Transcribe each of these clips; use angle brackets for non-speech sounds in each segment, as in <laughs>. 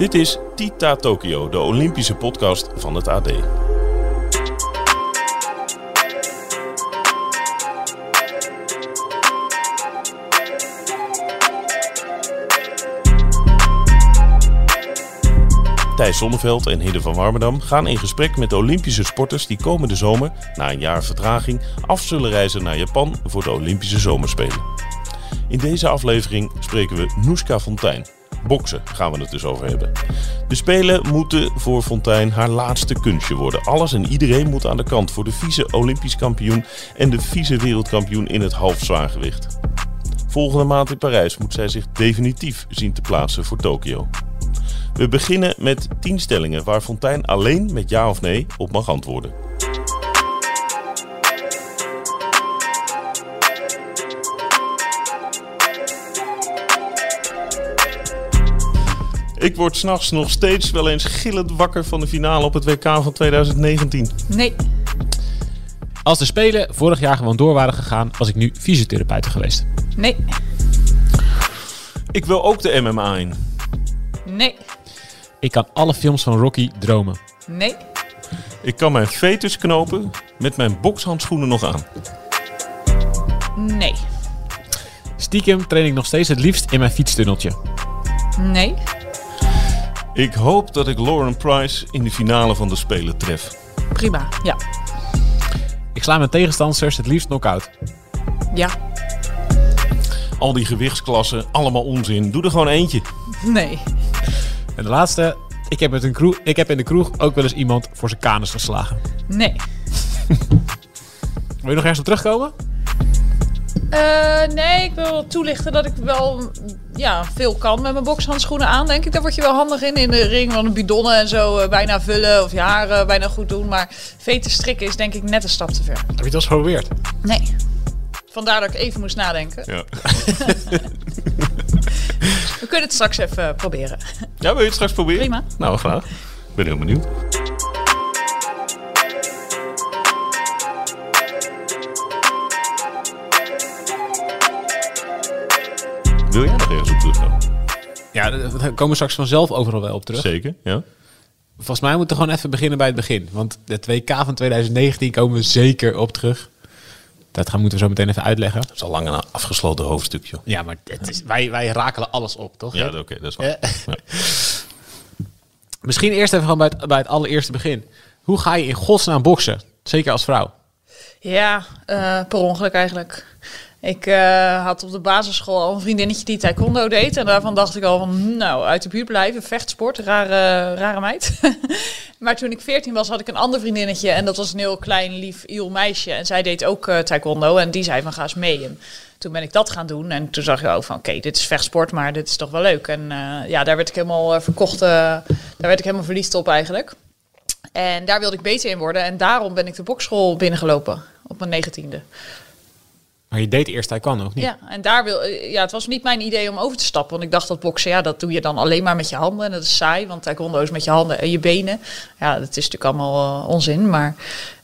Dit is Tita Tokyo, de Olympische podcast van het AD. Thijs Zonneveld en Hidde van Warmerdam gaan in gesprek met de Olympische sporters die komende zomer, na een jaar vertraging, af zullen reizen naar Japan voor de Olympische Zomerspelen. In deze aflevering spreken we Noeska Fontijn. Boksen gaan we het dus over hebben. De Spelen moeten voor Fontijn haar laatste kunstje worden. Alles en iedereen moet aan de kant voor de vice Olympisch kampioen en de vice wereldkampioen in het halfzwaargewicht. Volgende maand in Parijs moet zij zich definitief zien te plaatsen voor Tokio. We beginnen met 10 stellingen waar Fontijn alleen met ja of nee op mag antwoorden. Ik word s'nachts nog steeds wel eens gillend wakker van de finale op het WK van 2019. Nee. Als de Spelen vorig jaar gewoon door waren gegaan, was ik nu fysiotherapeut geweest. Nee. Ik wil ook de MMA in. Nee. Ik kan alle films van Rocky dromen. Nee. Ik kan mijn fetus knopen met mijn bokshandschoenen nog aan. Nee. Stiekem train ik nog steeds het liefst in mijn fietstunneltje. Nee. Ik hoop dat ik Lauren Price in de finale van de Spelen tref. Prima. Ja. Ik sla mijn tegenstanders het liefst knock-out. Ja. Al die gewichtsklassen, allemaal onzin. Doe er gewoon eentje. Nee. En de laatste, ik heb, met een kroeg, ik heb in de kroeg ook wel eens iemand voor zijn kanus geslagen. Nee. Wil je nog ergens op terugkomen? Eh, nee, ik wil toelichten dat ik wel ja, veel kan met mijn bokshandschoenen aan, denk ik. Daar word je wel handig in. In de ring van de bidonnen en zo eh, bijna vullen of je haren bijna goed doen. Maar veten strikken is denk ik net een stap te ver. Heb je het wel eens geprobeerd? Nee. Vandaar dat ik even moest nadenken. Ja. <laughs> We kunnen het straks even proberen. ja, wil je het straks proberen? Prima. Nou, graag. Ik ben heel benieuwd. Wil jij nog ergens Ja, daar komen we straks vanzelf overal wel op terug. Zeker, ja. Volgens mij moeten we gewoon even beginnen bij het begin. Want het WK van 2019 komen we zeker op terug. Dat gaan moeten we zo meteen even uitleggen. Dat is al lang een afgesloten hoofdstuk, joh. Ja, maar het is, wij, wij rakelen alles op, toch? Ja, oké, dat is waar. Ja. <laughs> Misschien eerst even gewoon bij het, bij het allereerste begin. Hoe ga je in godsnaam boksen? Zeker als vrouw. Ja, eh, per ongeluk eigenlijk. Ik eh, had op de basisschool al een vriendinnetje die taekwondo deed. En daarvan dacht ik al van, hm, nou, uit de buurt blijven. Vechtsport, rare, rare meid. <laughs> maar toen ik 14 was, had ik een ander vriendinnetje. En dat was een heel klein, lief, iel meisje. En zij deed ook eh, taekwondo. En die zei van, ga eens mee. En toen ben ik dat gaan doen. En toen zag je ook van, oké, dit is vechtsport, maar dit is toch wel leuk. En eh, ja, daar werd ik helemaal verkocht. daar werd ik helemaal verliefd op eigenlijk. En daar wilde ik beter in worden. En daarom ben ik de bokschool binnengelopen op mijn negentiende. Maar je deed eerst taekwondo, of niet? Ja, en daar wil, ja, het was niet mijn idee om over te stappen. Want ik dacht dat boksen, ja, dat doe je dan alleen maar met je handen. En dat is saai, want taekwondo is met je handen en je benen. Ja, dat is natuurlijk allemaal uh, onzin. Maar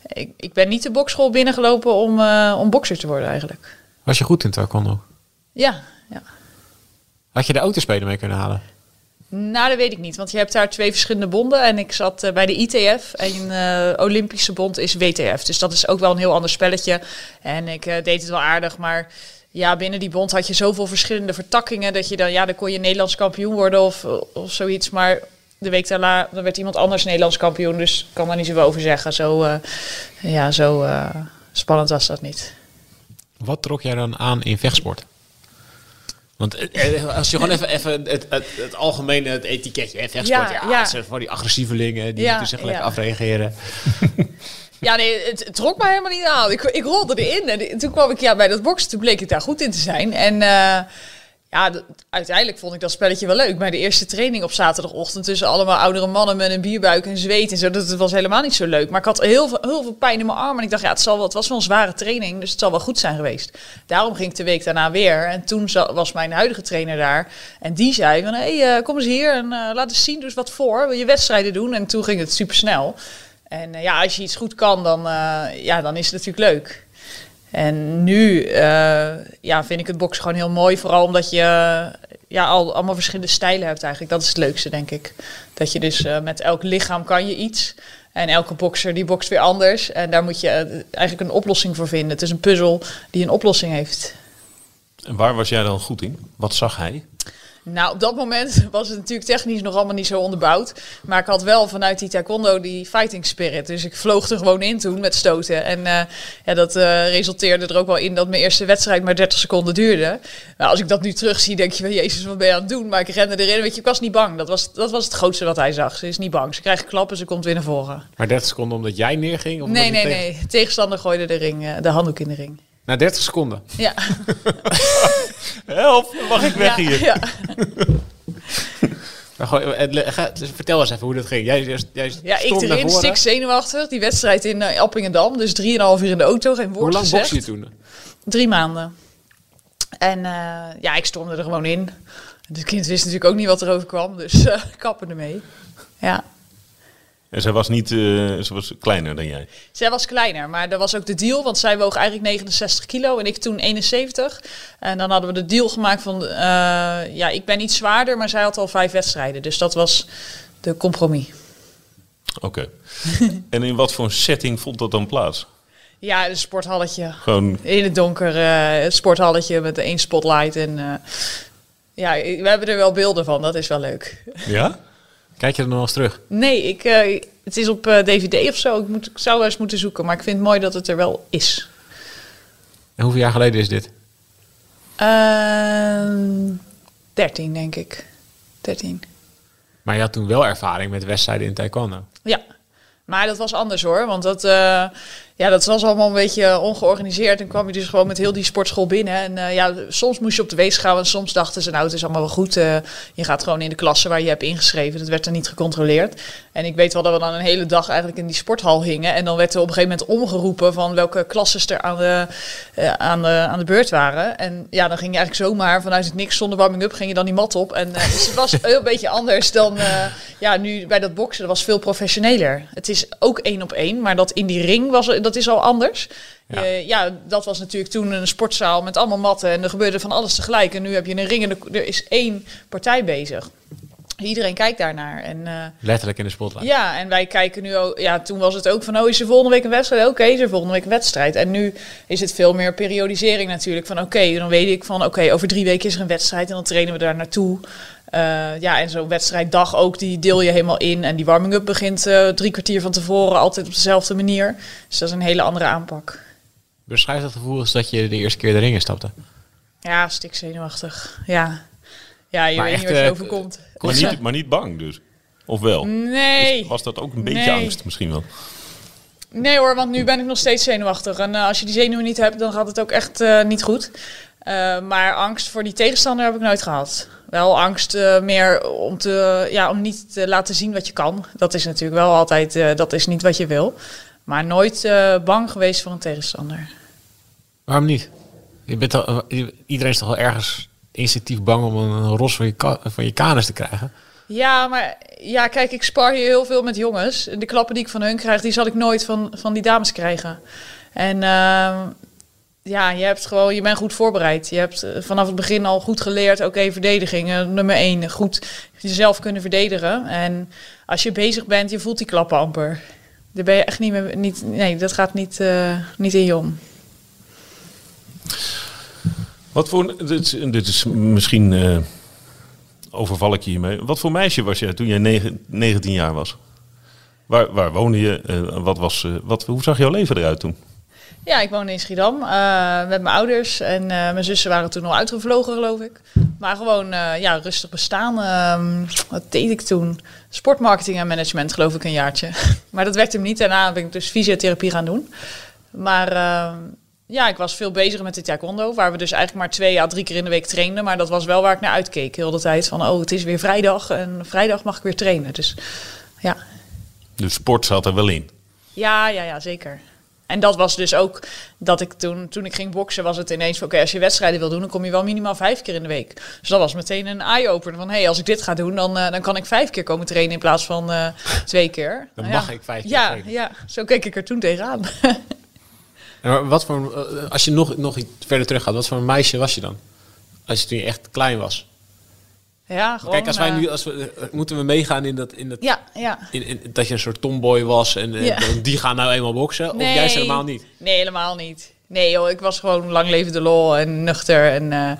ik, ik ben niet de bokschool binnengelopen om, uh, om bokser te worden eigenlijk. Was je goed in taekwondo? Ja, ja. Had je de autospelen mee kunnen halen? Nou, dat weet ik niet, want je hebt daar twee verschillende bonden. En ik zat uh, bij de ITF en uh, Olympische bond is WTF. Dus dat is ook wel een heel ander spelletje. En ik uh, deed het wel aardig, maar ja, binnen die bond had je zoveel verschillende vertakkingen... dat je dan, ja, dan kon je Nederlands kampioen worden of, of zoiets. Maar de week daarna dan werd iemand anders Nederlands kampioen. Dus ik kan daar niet zoveel over zeggen. Zo, ja, zo spannend was dat niet. Wat trok jij dan aan in vechtsport? Want als je gewoon even, even het, het, het algemene het etiketje, hè, vechtsport, ja, ja, ja. voor die agressievelingen die ja, zich ja. afreageren. <laughs> Ja, nee, het, het, trok mij helemaal niet aan. Ik, ik rolde erin en toen kwam ik ja, bij dat boksen, toen bleek ik daar goed in te zijn. En uh, Ja, uiteindelijk vond ik dat spelletje wel leuk. Bij de eerste training op zaterdagochtend tussen allemaal oudere mannen met een bierbuik en zweet en zo. Dat was helemaal niet zo leuk. Maar ik had heel veel, heel veel pijn in mijn arm. En ik dacht, ja, het, zal wel, het was wel een zware training, dus het zal wel goed zijn geweest. Daarom ging ik de week daarna weer. En toen was mijn huidige trainer daar. En die zei van, hé, hey, uh, kom eens hier en uh, laat eens zien, dus wat voor. Wil je wedstrijden doen? En toen ging het super snel. En uh, ja, als je iets goed kan, dan, ja, dan is het natuurlijk leuk. En nu uh, ja, vind ik het boksen gewoon heel mooi. Vooral omdat je ja, al, allemaal verschillende stijlen hebt eigenlijk. Dat is het leukste, denk ik. Dat je dus uh, met elk lichaam kan je iets. En elke bokser die bokst weer anders. En daar moet je uh, eigenlijk een oplossing voor vinden. Het is een puzzel die een oplossing heeft. En waar was jij dan goed in? Wat zag hij? Nou, op dat moment was het natuurlijk technisch nog allemaal niet zo onderbouwd. Maar ik had wel vanuit die taekwondo die fighting spirit. Dus ik vloog er gewoon in toen met stoten. En uh, ja, dat uh, resulteerde er ook wel in dat mijn eerste wedstrijd maar 30 seconden duurde. Nou, als ik dat nu terugzie, denk je van Jezus, wat ben je aan het doen? Maar ik rende erin. Weet je, ik was niet bang. Dat was, dat was het grootste wat hij zag. Ze is niet bang. Ze krijgt klappen, ze komt weer naar voren. Maar 30 seconden omdat jij neerging? Of nee, nee, tegen... nee. Tegenstander gooide de, ring, uh, de handdoek in de ring. Na 30 seconden? Ja. <laughs> Help, mag ik weg hier? Ja. <laughs> vertel eens even hoe dat ging. Jij, jij ja, ik erin, stik zenuwachtig. Die wedstrijd in uh, Appingedam. Dus drieënhalf uur in de auto, geen woord Hoe lang gezegd. je toen? Drie maanden. En uh, ja, ik stormde er gewoon in. Het kind wist natuurlijk ook niet wat er over kwam. Dus uh, <laughs> kappen ermee. Ja. En zij was niet, uh, ze was kleiner dan jij? Zij was kleiner, maar dat was ook de deal, want zij woog eigenlijk 69 kilo en ik toen 71. En dan hadden we de deal gemaakt van, uh, ja, ik ben iets zwaarder, maar zij had al vijf wedstrijden. Dus dat was de compromis. Oké. Okay. <laughs> en in wat voor setting vond dat dan plaats? Ja, een sporthalletje. Gewoon... In het donker, uh, sporthalletje met één spotlight. En ja, we hebben er wel beelden van, dat is wel leuk. Ja? Kijk je er nog eens terug? Nee, ik, uh, het is op uh, DVD of zo. Ik, moet, ik zou wel eens moeten zoeken, maar ik vind het mooi dat het er wel is. En hoeveel jaar geleden is dit? Uh, 13, denk ik. 13. Maar je had toen wel ervaring met wedstrijden in taekwondo? Ja, maar dat was anders hoor. Want dat, uh, ja, dat was allemaal een beetje ongeorganiseerd. En kwam je dus gewoon met heel die sportschool binnen. En uh, ja, soms moest je op de weegschaal. En soms dachten ze, nou, het is allemaal wel goed. Uh, je gaat gewoon in de klasse waar je hebt ingeschreven. Dat werd er niet gecontroleerd. En ik weet wel dat we dan een hele dag eigenlijk in die sporthal hingen. En dan werd er op een gegeven moment omgeroepen van welke klasses er aan de, uh, aan de, aan de beurt waren. En ja, dan ging je eigenlijk zomaar vanuit het niks zonder warming-up ging je dan die mat op. En dus het was <laughs> een beetje anders dan ja, nu bij dat boksen. Dat was veel professioneler. Het is ook één op één, maar dat in die ring was dat is al anders. Ja. Uh, ja. dat was natuurlijk toen een sportzaal met allemaal matten en er gebeurde van alles tegelijk. En nu heb je een ring en er is één partij bezig. Iedereen kijkt daarnaar. En, uh, Letterlijk in de spotlight. Ja, en wij kijken nu ook. Ja, toen was het ook van: oh, is er volgende week een wedstrijd? Oké, okay, is er volgende week een wedstrijd. En nu is het veel meer periodisering natuurlijk. Van oké, okay, dan weet ik van: oké, okay, over drie weken is er een wedstrijd en dan trainen we daar naartoe. Uh, ja, en zo'n wedstrijddag ook, die deel je helemaal in. En die warming-up begint uh, drie kwartier van tevoren, altijd op dezelfde manier. Dus dat is een hele andere aanpak. Beschrijf dat gevoel als dat je de eerste keer de ringen stapte. Ja, stik zenuwachtig. Ja, ja je maar weet echt, niet wat je overkomt. Maar niet, maar niet bang dus? Of wel? Nee. Is, was dat ook een beetje nee. angst misschien wel? Nee hoor, want nu ben ik nog steeds zenuwachtig. En uh, als je die zenuwen niet hebt, dan gaat het ook echt uh, niet goed. Uh, maar angst voor die tegenstander heb ik nooit gehad. Wel angst uh, meer om, te, ja, om niet te laten zien wat je kan. Dat is natuurlijk wel altijd, uh, dat is niet wat je wil. Maar nooit bang geweest voor een tegenstander. Waarom niet? Je bent al, iedereen is toch wel ergens instinctief bang om een ros van je, van je kanus te krijgen? Ja, maar ja, kijk, ik spar hier heel veel met jongens. De klappen die ik van hun krijg, die zal ik nooit van, van die dames krijgen. En uh, ja, je hebt gewoon, je bent goed voorbereid. Je hebt vanaf het begin al goed geleerd, oké, okay, verdediging, nummer één, goed jezelf kunnen verdedigen. En als je bezig bent, je voelt die klappen amper. Daar ben je echt niet meer, niet, nee, dat gaat niet, uh, niet in je om. Wat voor, dit, dit is misschien, uh, overval ik je hiermee. Wat voor meisje was jij toen jij 9, 19 jaar was? Waar, waar woonde je? Uh, wat was, wat, hoe zag jouw leven eruit toen? Ja, ik woonde in Schiedam met mijn ouders. En mijn zussen waren toen al uitgevlogen, geloof ik. Maar gewoon ja, rustig bestaan. Ehm, wat deed ik toen? Sportmarketing en management, geloof ik, een jaartje. <laughs> maar dat werkte hem niet. Daarna ben ik dus fysiotherapie gaan doen. Maar ehm, ja, ik was veel bezig met de taekwondo, waar we dus eigenlijk maar twee à drie keer in de week trainden. Maar dat was wel waar ik naar uitkeek, heel de tijd. Van, oh, het is weer vrijdag en vrijdag mag ik weer trainen. Dus ja. De sport zat er wel in? Ja, ja, ja, zeker. En dat was dus ook dat ik toen, toen ik ging boksen, was het ineens van oké, als je wedstrijden wil doen, dan kom je wel minimaal vijf keer in de week. Dus dat was meteen een eye-opener van hé, hey, als ik dit ga doen, dan, uh, dan kan ik vijf keer komen trainen in plaats van uh, twee keer. Dan mag ik vijf keer ja, trainen. Ja, zo keek ik er toen tegenaan. <laughs> en wat voor, uh, als je nog, nog iets verder terug gaat, wat voor een meisje was je dan? Als je toen je echt klein was? Ja, gewoon, Kijk, als wij nu, als we, moeten we meegaan in dat, in dat, ja, ja. In, in, dat je een soort tomboy was en, ja. <laughs> en die gaan nou eenmaal boksen, nee, of juist helemaal niet? Nee, helemaal niet. Nee joh, ik was gewoon lang leven de lol en nuchter en uh,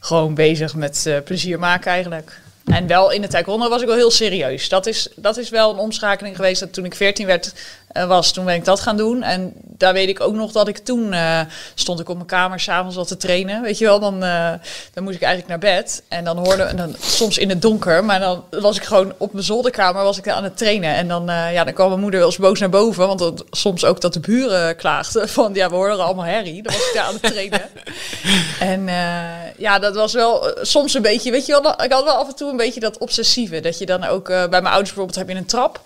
gewoon bezig met uh, plezier maken eigenlijk. En wel in de taekwondo was ik wel heel serieus. Dat is, dat is wel een omschakeling geweest. Dat toen ik 14 werd, uh, was, toen ben ik dat gaan doen. En daar weet ik ook nog dat ik toen uh, stond ik op mijn kamer s'avonds al te trainen. Weet je wel, dan, uh, dan moest ik eigenlijk naar bed. En dan hoorde en dan soms in het donker, maar dan was ik gewoon op mijn zolderkamer was ik aan het trainen. En dan, ja, dan kwam mijn moeder wel eens boos naar boven. Want dat, soms ook dat de buren klaagden <laughs> van ja, we horen allemaal herrie. Dan was ik daar aan het trainen. <laughs> en ja, dat was wel soms een beetje, weet je wel, ik had wel af en toe een beetje dat obsessieve. Dat je dan ook, bij mijn ouders bijvoorbeeld heb je een trap.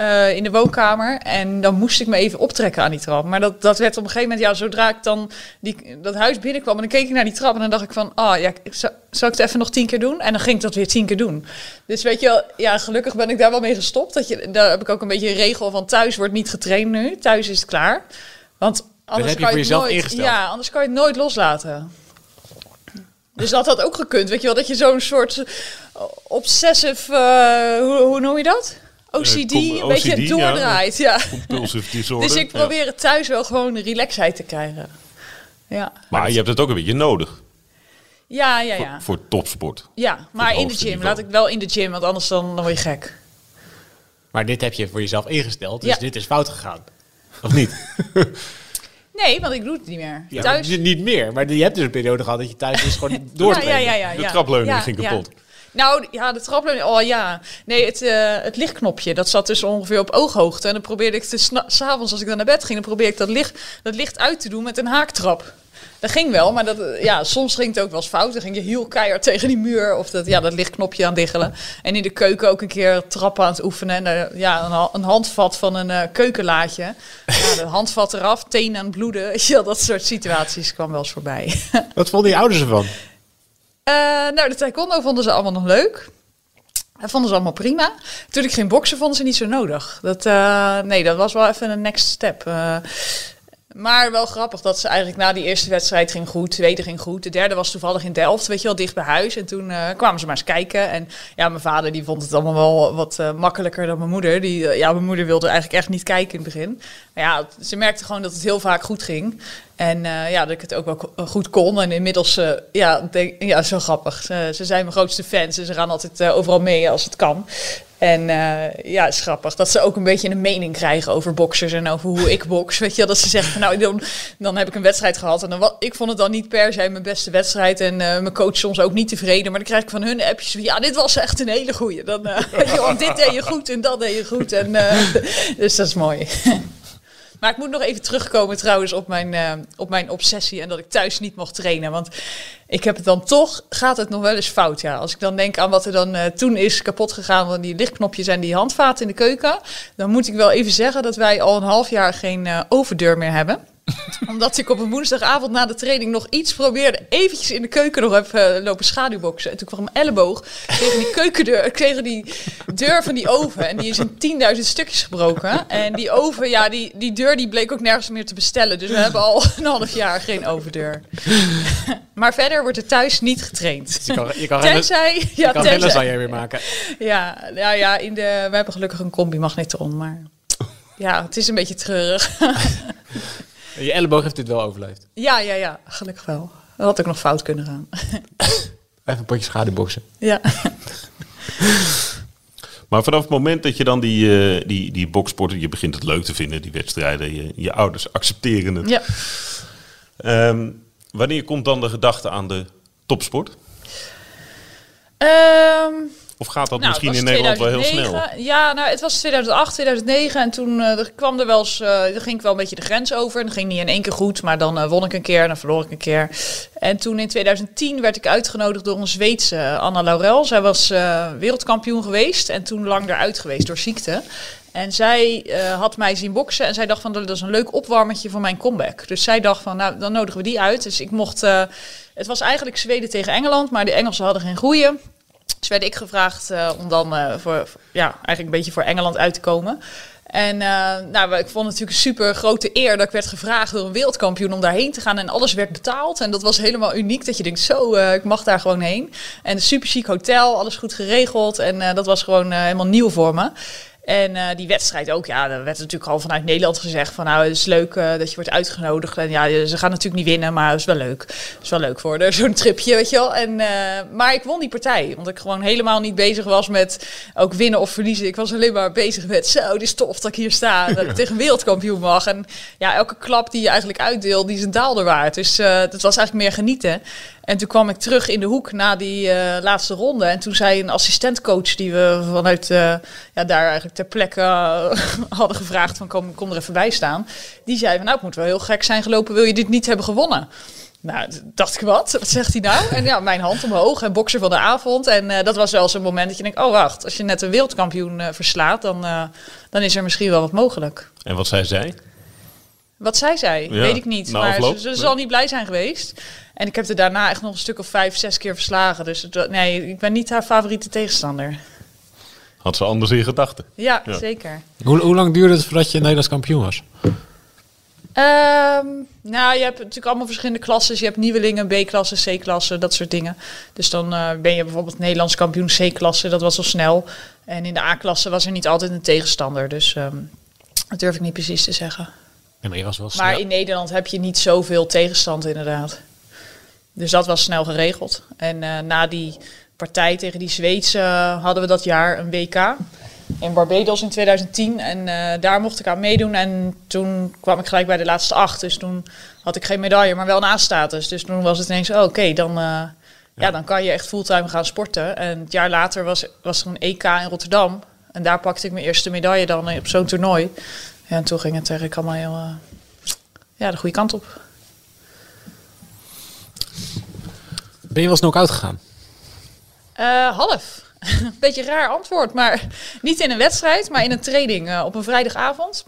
Uh, in de woonkamer. En dan moest ik me even optrekken aan die trap. Maar dat, dat werd op een gegeven moment, ja, zodra ik dan die, dat huis binnenkwam... en dan keek ik naar die trap en dan dacht ik van... ah, oh, ja, zou, zou ik het even nog tien keer doen? En dan ging ik dat weer tien keer doen. Dus weet je wel, ja, gelukkig ben ik daar wel mee gestopt. Dat je, daar heb ik ook een beetje een regel van thuis wordt niet getraind nu. Thuis is het klaar. Want anders heb je kan je nooit. Ja, anders kan je het nooit loslaten. Dus dat had ook gekund, weet je wel. Dat je zo'n soort obsessive, uh, hoe, hoe noem je dat? OCD, Uh, een beetje OCD, doordraait. Ja. Compulsive <laughs> disorder. Dus ik probeer het thuis wel gewoon de relaxheid te krijgen. Ja, Maar je hebt het ook een beetje nodig ja, ja. ja. voor, voor topsport. Ja, maar in de gym. niveau. Laat ik wel in de gym, want anders dan, dan word je gek. Maar dit heb je voor jezelf ingesteld, dus Ja. dit is fout gegaan. Of niet? <laughs> Nee, want ik doe het niet meer. Ja, thuis. maar Niet meer, maar je hebt dus een periode gehad dat je thuis is gewoon door <laughs> ja, ja, ja, ja, De trapleuning Ja, ging ja. kapot. Nou ja, de trapleuning. Oh ja. Nee, het, eh, het lichtknopje. Dat zat dus ongeveer op ooghoogte. En dan probeerde ik te s'avonds als ik dan naar bed ging, dan probeerde ik dat licht, dat licht uit te doen met een haaktrap. Dat ging wel, maar dat, ja, soms ging het ook wel eens fout. Dan ging je heel keihard tegen die muur of dat, ja, dat lichtknopje aan diggelen. En in de keuken ook een keer trappen aan het oefenen. En eh, ja, een, ha- een handvat van een eh, keukenlaadje. Ja, de handvat eraf, teen aan het bloeden. <laughs> Wel, dat soort situaties kwam wel eens voorbij. <laughs> Wat vonden je ouders ervan? Eh, nou, de taekwondo vonden ze allemaal nog leuk. Dat vonden ze allemaal prima. Toen ik ging boksen, vonden ze niet zo nodig. Dat, nee, dat was wel even een next step. Maar wel grappig dat ze eigenlijk na die eerste wedstrijd ging goed. De tweede ging goed. De derde was toevallig in Delft, weet je wel, dicht bij huis. En toen eh, kwamen ze maar eens kijken. En ja, mijn vader die vond het allemaal wel wat eh, makkelijker dan mijn moeder. Die, eh, ja, mijn moeder wilde eigenlijk echt niet kijken in het begin. Maar ja, ze merkte gewoon dat het heel vaak goed ging. En ja, dat ik het ook wel goed kon. En inmiddels, ja, denk, ja, zo grappig. Ze, ze zijn mijn grootste fans en ze gaan altijd overal mee als het kan. En eh, ja, is grappig dat ze ook een beetje een mening krijgen over boxers en over hoe ik box. Weet je, dat ze zeggen van nou, dan, dan heb ik een wedstrijd gehad. En dan, wa- ik vond het dan niet per se mijn beste wedstrijd. En eh, mijn coach soms ook niet tevreden. Maar dan krijg ik van hun appjes van ja, dit was echt een hele goeie. Dan, <laughs> je, wel, dit deed je goed en dat deed je goed. En, <laughs> dus dat is mooi. <laughs> Maar ik moet nog even terugkomen trouwens op mijn, eh, op mijn obsessie en dat ik thuis niet mocht trainen. Want ik heb het dan toch, gaat het nog wel eens fout. Ja. Als ik dan denk aan wat er dan eh, toen is kapot gegaan van die lichtknopjes en die handvaten in de keuken. Dan moet ik wel even zeggen dat wij al een half jaar geen eh, overdeur meer hebben <laughs> omdat ik op een woensdagavond na de training nog iets probeerde. Eventjes in de keuken nog even eh, lopen schaduwboksen. En toen kwam mijn elleboog tegen die keukendeur, <laughs> tegen die deur van die oven. En die is in 10.000 stukjes gebroken. En die oven, ja, die, die deur die bleek ook nergens meer te bestellen. Dus we hebben al <laughs> een half jaar geen overdeur. Maar verder wordt er thuis niet getraind. Je kan, je kan Tenzij, ja, kan lasagne weer maken. ja, ja, ja, in de, we hebben gelukkig een combi-magnetron, maar ja, het is een beetje treurig. Je elleboog heeft dit wel overleefd. Ja, ja, ja, gelukkig wel. Dat had ook nog fout kunnen gaan. Even een potje schaduwboksen. ja. Maar vanaf het moment dat je dan die, eh die, die boksporten, je begint het leuk te vinden, die wedstrijden, je, je ouders accepteren het. ja. Ehm, wanneer komt dan de gedachte aan de topsport? Ehm, Of gaat dat nou, misschien in Nederland wel heel snel? Ja, nou, het was 2008, 2009 en toen uh, kwam er wel eens, uh, ging ik wel een beetje de grens over. En dat ging niet in één keer goed, maar dan uh, won ik een keer en dan verloor ik een keer. En toen in 2010 werd ik uitgenodigd door een Zweedse Anna Laurel. Zij was wereldkampioen geweest en toen lang eruit geweest door ziekte. En zij uh, had mij zien boksen en zij dacht van dat is een leuk opwarmetje voor mijn comeback. Dus zij dacht van nou dan nodigen we die uit. Dus ik mocht, uh, het was eigenlijk Zweden tegen Engeland, maar de Engelsen hadden geen goeie. Dus werd ik gevraagd uh, om dan voor, ja, eigenlijk een beetje voor Engeland uit te komen. En nou, ik vond het natuurlijk een super grote eer dat ik werd gevraagd door een wereldkampioen om daarheen te gaan. En alles werd betaald. En dat was helemaal uniek. Dat je denkt, zo, ik mag daar gewoon heen. En een super chic hotel, alles goed geregeld. En dat was gewoon helemaal nieuw voor me. En uh, die wedstrijd ook, ja, er werd natuurlijk al vanuit Nederland gezegd van nou, het is leuk uh, dat je wordt uitgenodigd. En ja, ze gaan natuurlijk niet winnen, maar het is wel leuk. Het is wel leuk voor <laughs> zo'n tripje, weet je wel. En, uh, maar ik won die partij, want ik gewoon helemaal niet bezig was met ook winnen of verliezen. Ik was alleen maar bezig met zo, dit is tof dat ik hier sta, <laughs> dat ik tegen wereldkampioen mag. En ja, elke klap die je eigenlijk uitdeelt, die is een daalder waard. Dus dat was eigenlijk meer genieten. En toen kwam ik terug in de hoek na die uh, laatste ronde. En toen zei een assistentcoach die we vanuit uh, ja, daar eigenlijk ter plekke uh, <laughs> hadden gevraagd van kom, kom er even bij staan. Die zei van nou het moet wel heel gek zijn gelopen, wil je dit niet hebben gewonnen? Nou, dacht ik wat? Wat zegt hij nou? En ja, mijn hand omhoog en bokser van de avond. En dat was wel zo'n moment dat je denkt, oh wacht, als je net een wereldkampioen verslaat, dan, dan is er misschien wel wat mogelijk. En wat zei zij? Wat zij zei, weet ik niet. maar ze, ze zal niet blij zijn geweest. En ik heb er daarna echt nog een stuk of vijf, zes keer verslagen. Dus nee, ik ben niet haar favoriete tegenstander. Had ze anders in gedachten? Ja, zeker. Hoe, hoe lang duurde het voordat je Nederlands kampioen was? Um, nou, je hebt natuurlijk allemaal verschillende klassen. Je hebt nieuwelingen, B-klasse, C-klasse, dat soort dingen. Dus dan uh, ben je bijvoorbeeld Nederlands kampioen C-klasse. Dat was al snel. En in de A-klasse was er niet altijd een tegenstander. Dus um, dat durf ik niet precies te zeggen. Ja, maar, je was wel maar in Nederland heb je niet zoveel tegenstand inderdaad. Dus dat was snel geregeld. En uh, na die partij tegen die Zweedse hadden we dat jaar een WK in Barbados in 2010. En uh, daar mocht ik aan meedoen. En toen kwam ik gelijk bij de laatste acht. Dus toen had ik geen medaille, maar wel een A-status. Dus toen was het ineens, oh, oké, dan, uh, ja. ja. dan kan je echt fulltime gaan sporten. En het jaar later was, was er een EK in Rotterdam. En daar pakte ik mijn eerste medaille dan op zo'n toernooi. Ja, en toen ging het eigenlijk allemaal heel, ja, de goede kant op. Ben je wel eens knock-out gegaan? Uh, half. <laughs> Beetje raar antwoord, maar <laughs> niet in een wedstrijd, maar in een training uh, op een vrijdagavond.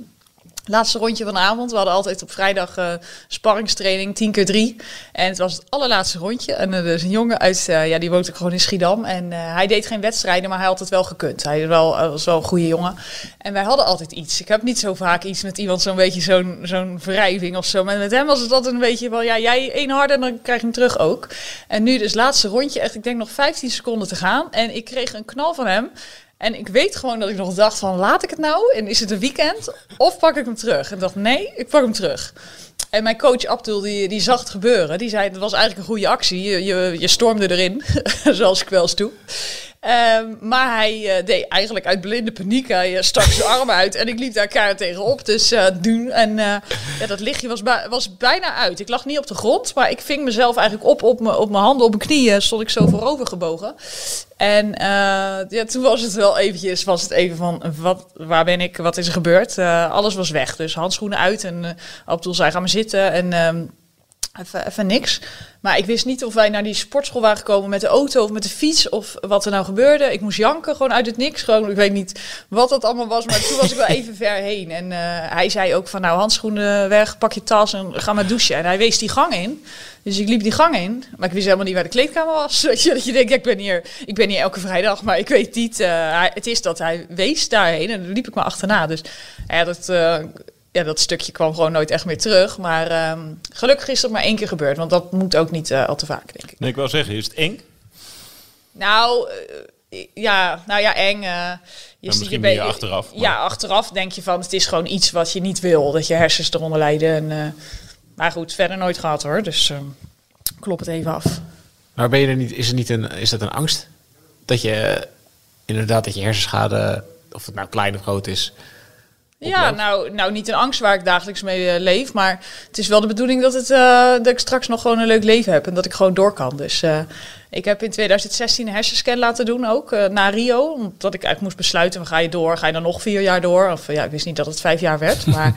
Laatste rondje van de avond. We hadden altijd op vrijdag uh, sparringstraining, 10 keer 3. En het was het allerlaatste rondje. En er is een jongen uit, uh, ja, die woont ook gewoon in Schiedam. En hij deed geen wedstrijden, maar hij had het wel gekund. Hij was wel een goede jongen. En wij hadden altijd iets. Ik heb niet zo vaak iets met iemand, zo'n beetje zo'n zo'n wrijving of zo. Maar met hem was het altijd een beetje van, ja, jij één harde en dan krijg je hem terug ook. En nu dus laatste rondje, echt, ik denk nog 15 seconden te gaan. En ik kreeg een knal van hem. En ik weet gewoon dat ik nog dacht van, laat ik het nou? En is het een weekend? Of pak ik hem terug? En dacht, nee, ik pak hem terug. En mijn coach Abdul, die, die zag het gebeuren. Die zei, het was eigenlijk een goede actie. Je, je, je stormde erin, <laughs> zoals ik wel eens doe. Um, maar hij uh, deed eigenlijk uit blinde paniek. Hij uh, stak zijn arm uit en ik liep daar keihard tegenop. Dus uh, doen. En ja, dat lichtje was, was bijna uit. Ik lag niet op de grond, maar ik ving mezelf eigenlijk op op mijn handen, op mijn knieën. Stond ik zo voorover gebogen. En ja, toen was het wel eventjes, was het even van, wat, waar ben ik, wat is er gebeurd? alles was weg. Dus handschoenen uit en Abdul zei, ga maar zitten. En um, even, even niks. Maar ik wist niet of wij naar die sportschool waren gekomen met de auto of met de fiets of wat er nou gebeurde. Ik moest janken gewoon uit het niks. Gewoon, ik weet niet wat dat allemaal was, maar toen was ik wel even <laughs> ver heen. En uh, hij zei ook van nou handschoenen weg, pak je tas en ga maar douchen. En hij wees die gang in. Dus ik liep die gang in, maar ik wist helemaal niet waar de kleedkamer was. <laughs> Weet je, dat je denkt, ik ben hier, ik ben hier elke vrijdag, maar ik weet niet. Uh, het is dat hij wees daarheen en dan liep ik maar achterna. Dus ja, dat... Uh, ja, dat stukje kwam gewoon nooit echt meer terug. Maar um, gelukkig is dat maar één keer gebeurd. Want dat moet ook niet uh, al te vaak, denk ik. Nee, ik wil zeggen, is het eng? Nou, uh, ja, nou ja, eng. Uh, je ziet je achteraf. Maar... Ja, achteraf denk je van, het is gewoon iets wat je niet wil. Dat je hersens eronder lijden. En, maar goed, verder nooit gehad hoor. Dus ehm, klop het even af. Maar ben je er niet, is, het niet een, is dat een angst? Dat je inderdaad, dat je hersenschade, of het nou klein of groot is Ja, nou, nou niet een angst waar ik dagelijks mee leef. Maar het is wel de bedoeling dat, het, dat ik straks nog gewoon een leuk leven heb. En dat ik gewoon door kan. Dus ik heb in 2016 een hersenscan laten doen ook, na Rio. Omdat ik eigenlijk moest besluiten, ga je door? Ga je dan nog vier jaar door? Of ja, ik wist niet dat het vijf jaar werd. <laughs> Maar,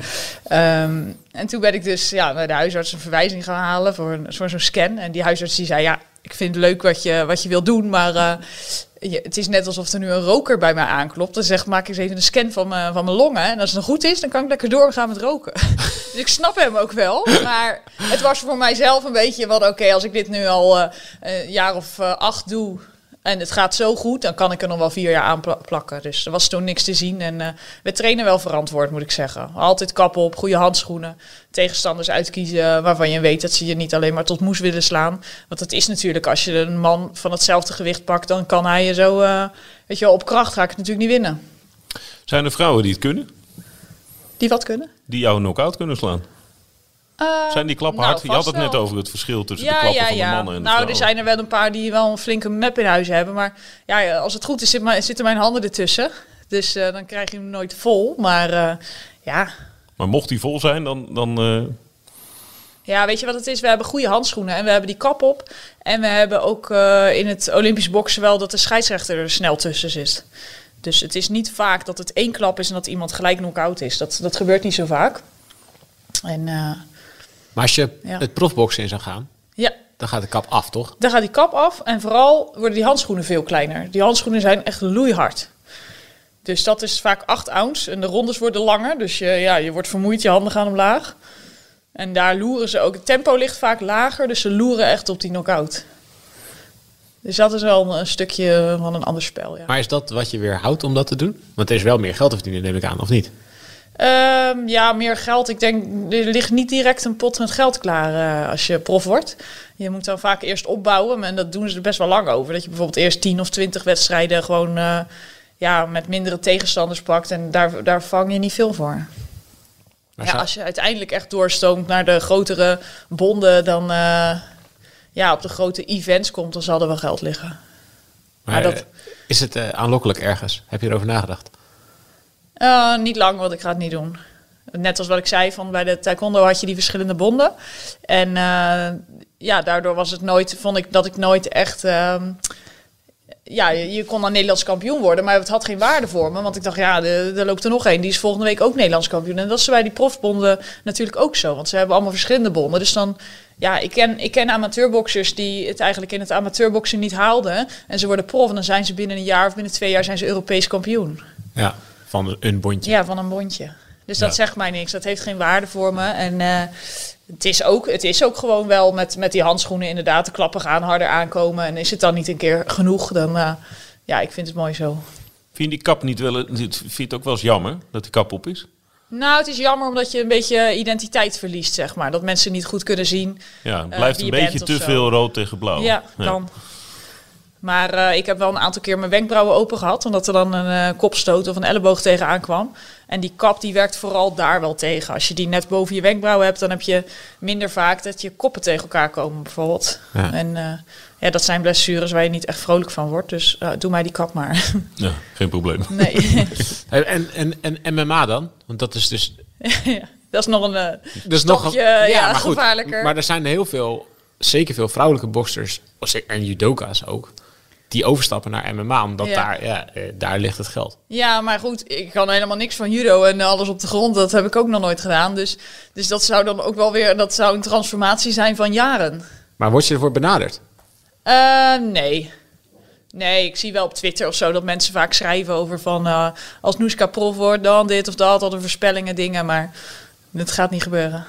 um, en toen ben ik dus ja, bij de huisarts een verwijzing gaan halen voor, een, voor zo'n scan. En die huisarts die zei, ja, ik vind het leuk wat je, wat je wil doen, maar het is net alsof er nu een roker bij mij aanklopt. Dan zegt, maak eens even een scan van mijn, van mijn longen. En als het dan goed is, dan kan ik lekker doorgaan met roken. <laughs> dus ik snap hem ook wel. Maar het was voor mijzelf een beetje van, oké, als ik dit nu al een jaar of uh, acht doe en het gaat zo goed, dan kan ik er nog wel vier jaar aan plakken. Dus er was toen niks te zien. En uh, we trainen wel verantwoord, moet ik zeggen. Altijd kappen op, goede handschoenen. Tegenstanders uitkiezen waarvan je weet dat ze je niet alleen maar tot moes willen slaan. Want het is natuurlijk, als je een man van hetzelfde gewicht pakt, dan kan hij je zo, uh, weet je wel, op kracht ga ik natuurlijk niet winnen. Zijn er vrouwen die het kunnen? Die wat kunnen? Die jou een knock-out kunnen slaan? Uh, zijn die klappen hard? Nou, je had het net over het verschil tussen de klappen van de mannen en de Nou, er zijn er wel een paar die wel een flinke map in huis hebben. Maar ja, als het goed is, zit mijn, zitten mijn handen ertussen. Dus uh, dan krijg je hem nooit vol. Maar uh, ja... Maar mocht die vol zijn, dan... dan ja, weet je wat het is? We hebben goede handschoenen en we hebben die kap op. En we hebben ook in het Olympisch boksen wel dat de scheidsrechter er snel tussen zit. Dus het is niet vaak dat het één klap is en dat iemand gelijk knock-out is. Dat, dat gebeurt niet zo vaak. En maar als je het profboksen in zou gaan, ja. dan gaat de kap af, toch? Dan gaat die kap af en vooral worden die handschoenen veel kleiner. Die handschoenen zijn echt loeihard. Dus dat is vaak 8 ounce en de rondes worden langer. Dus je, ja, je wordt vermoeid, je handen gaan omlaag. En daar loeren ze ook. Het tempo ligt vaak lager, dus ze loeren echt op die knockout. Dus dat is wel een stukje van een ander spel. Ja. Maar is dat wat je weer houdt om dat te doen? Want er is wel meer geld te verdienen, neem ik aan, of niet? Um, ja, meer geld. Ik denk, er ligt niet direct een pot met geld klaar uh, als je prof wordt. Je moet dan vaak eerst opbouwen. En dat doen ze er best wel lang over. Dat je bijvoorbeeld eerst 10 of 20 wedstrijden gewoon uh, ja, met mindere tegenstanders pakt. En daar, daar vang je niet veel voor. Maar ja, als je uiteindelijk echt doorstoomt naar de grotere bonden, dan uh, ja, op de grote events komt, dan zal er wel geld liggen. Maar, maar dat... is het aanlokkelijk ergens? Heb je erover nagedacht? Uh, niet lang, want ik ga het niet doen. Net als wat ik zei, van bij de taekwondo had je die verschillende bonden. En uh, ja, daardoor was het nooit, vond ik dat ik nooit echt... Uh, ja, je, kon dan Nederlands kampioen worden, maar het had geen waarde voor me. Want ik dacht, ja, er loopt er nog één. Die is volgende week ook Nederlands kampioen. En dat is bij die profbonden natuurlijk ook zo. Want ze hebben allemaal verschillende bonden. Dus dan, ja, ik ken, ik ken amateurboxers die het eigenlijk in het amateurboksen niet haalden. En ze worden prof en dan zijn ze binnen een jaar of binnen twee jaar zijn ze Europees kampioen. Ja. Van een bondje? Ja, van een bondje. Dus dat zegt mij niks. Dat heeft geen waarde voor me. En uh, het, is ook, het is ook gewoon wel met, met die handschoenen inderdaad. De klappen gaan harder aankomen. En is het dan niet een keer genoeg, dan uh, ja, ik vind het mooi zo. Vind je die kap niet wel... Vind je het ook wel eens jammer dat die kap op is? Nou, het is jammer omdat je een beetje identiteit verliest, zeg maar. Dat mensen niet goed kunnen zien. Ja, het blijft uh, een beetje te veel rood tegen blauw. Ja, kan. Maar uh, ik heb wel een aantal keer mijn wenkbrauwen open gehad. Omdat er dan een uh, kopstoot of een elleboog tegenaan kwam. En die kap die werkt vooral daar wel tegen. Als je die net boven je wenkbrauwen hebt, dan heb je minder vaak dat je koppen tegen elkaar komen bijvoorbeeld. Ja. En uh, ja, dat zijn blessures waar je niet echt vrolijk van wordt. Dus doe mij die kap maar. <laughs> Ja, geen probleem. Nee. <laughs> en, en, en MMA dan? Want dat is dus... <laughs> ja, dat is nog een dat is nog een, ja, ja, maar gevaarlijker. Goed, maar er zijn heel veel, zeker veel vrouwelijke boxers en judoka's ook die overstappen naar MMA, omdat Daar, ja, eh, daar ligt het geld. Ja, maar goed, ik kan helemaal niks van judo en alles op de grond. Dat heb ik ook nog nooit gedaan. Dus, dus dat zou dan ook wel weer, dat zou een transformatie zijn van jaren. Maar word je ervoor benaderd? Uh, nee. Nee, ik zie wel op Twitter of zo dat mensen vaak schrijven over van uh, als Noeska prof wordt, dan dit of dat, al de voorspellingen, dingen. Maar het gaat niet gebeuren.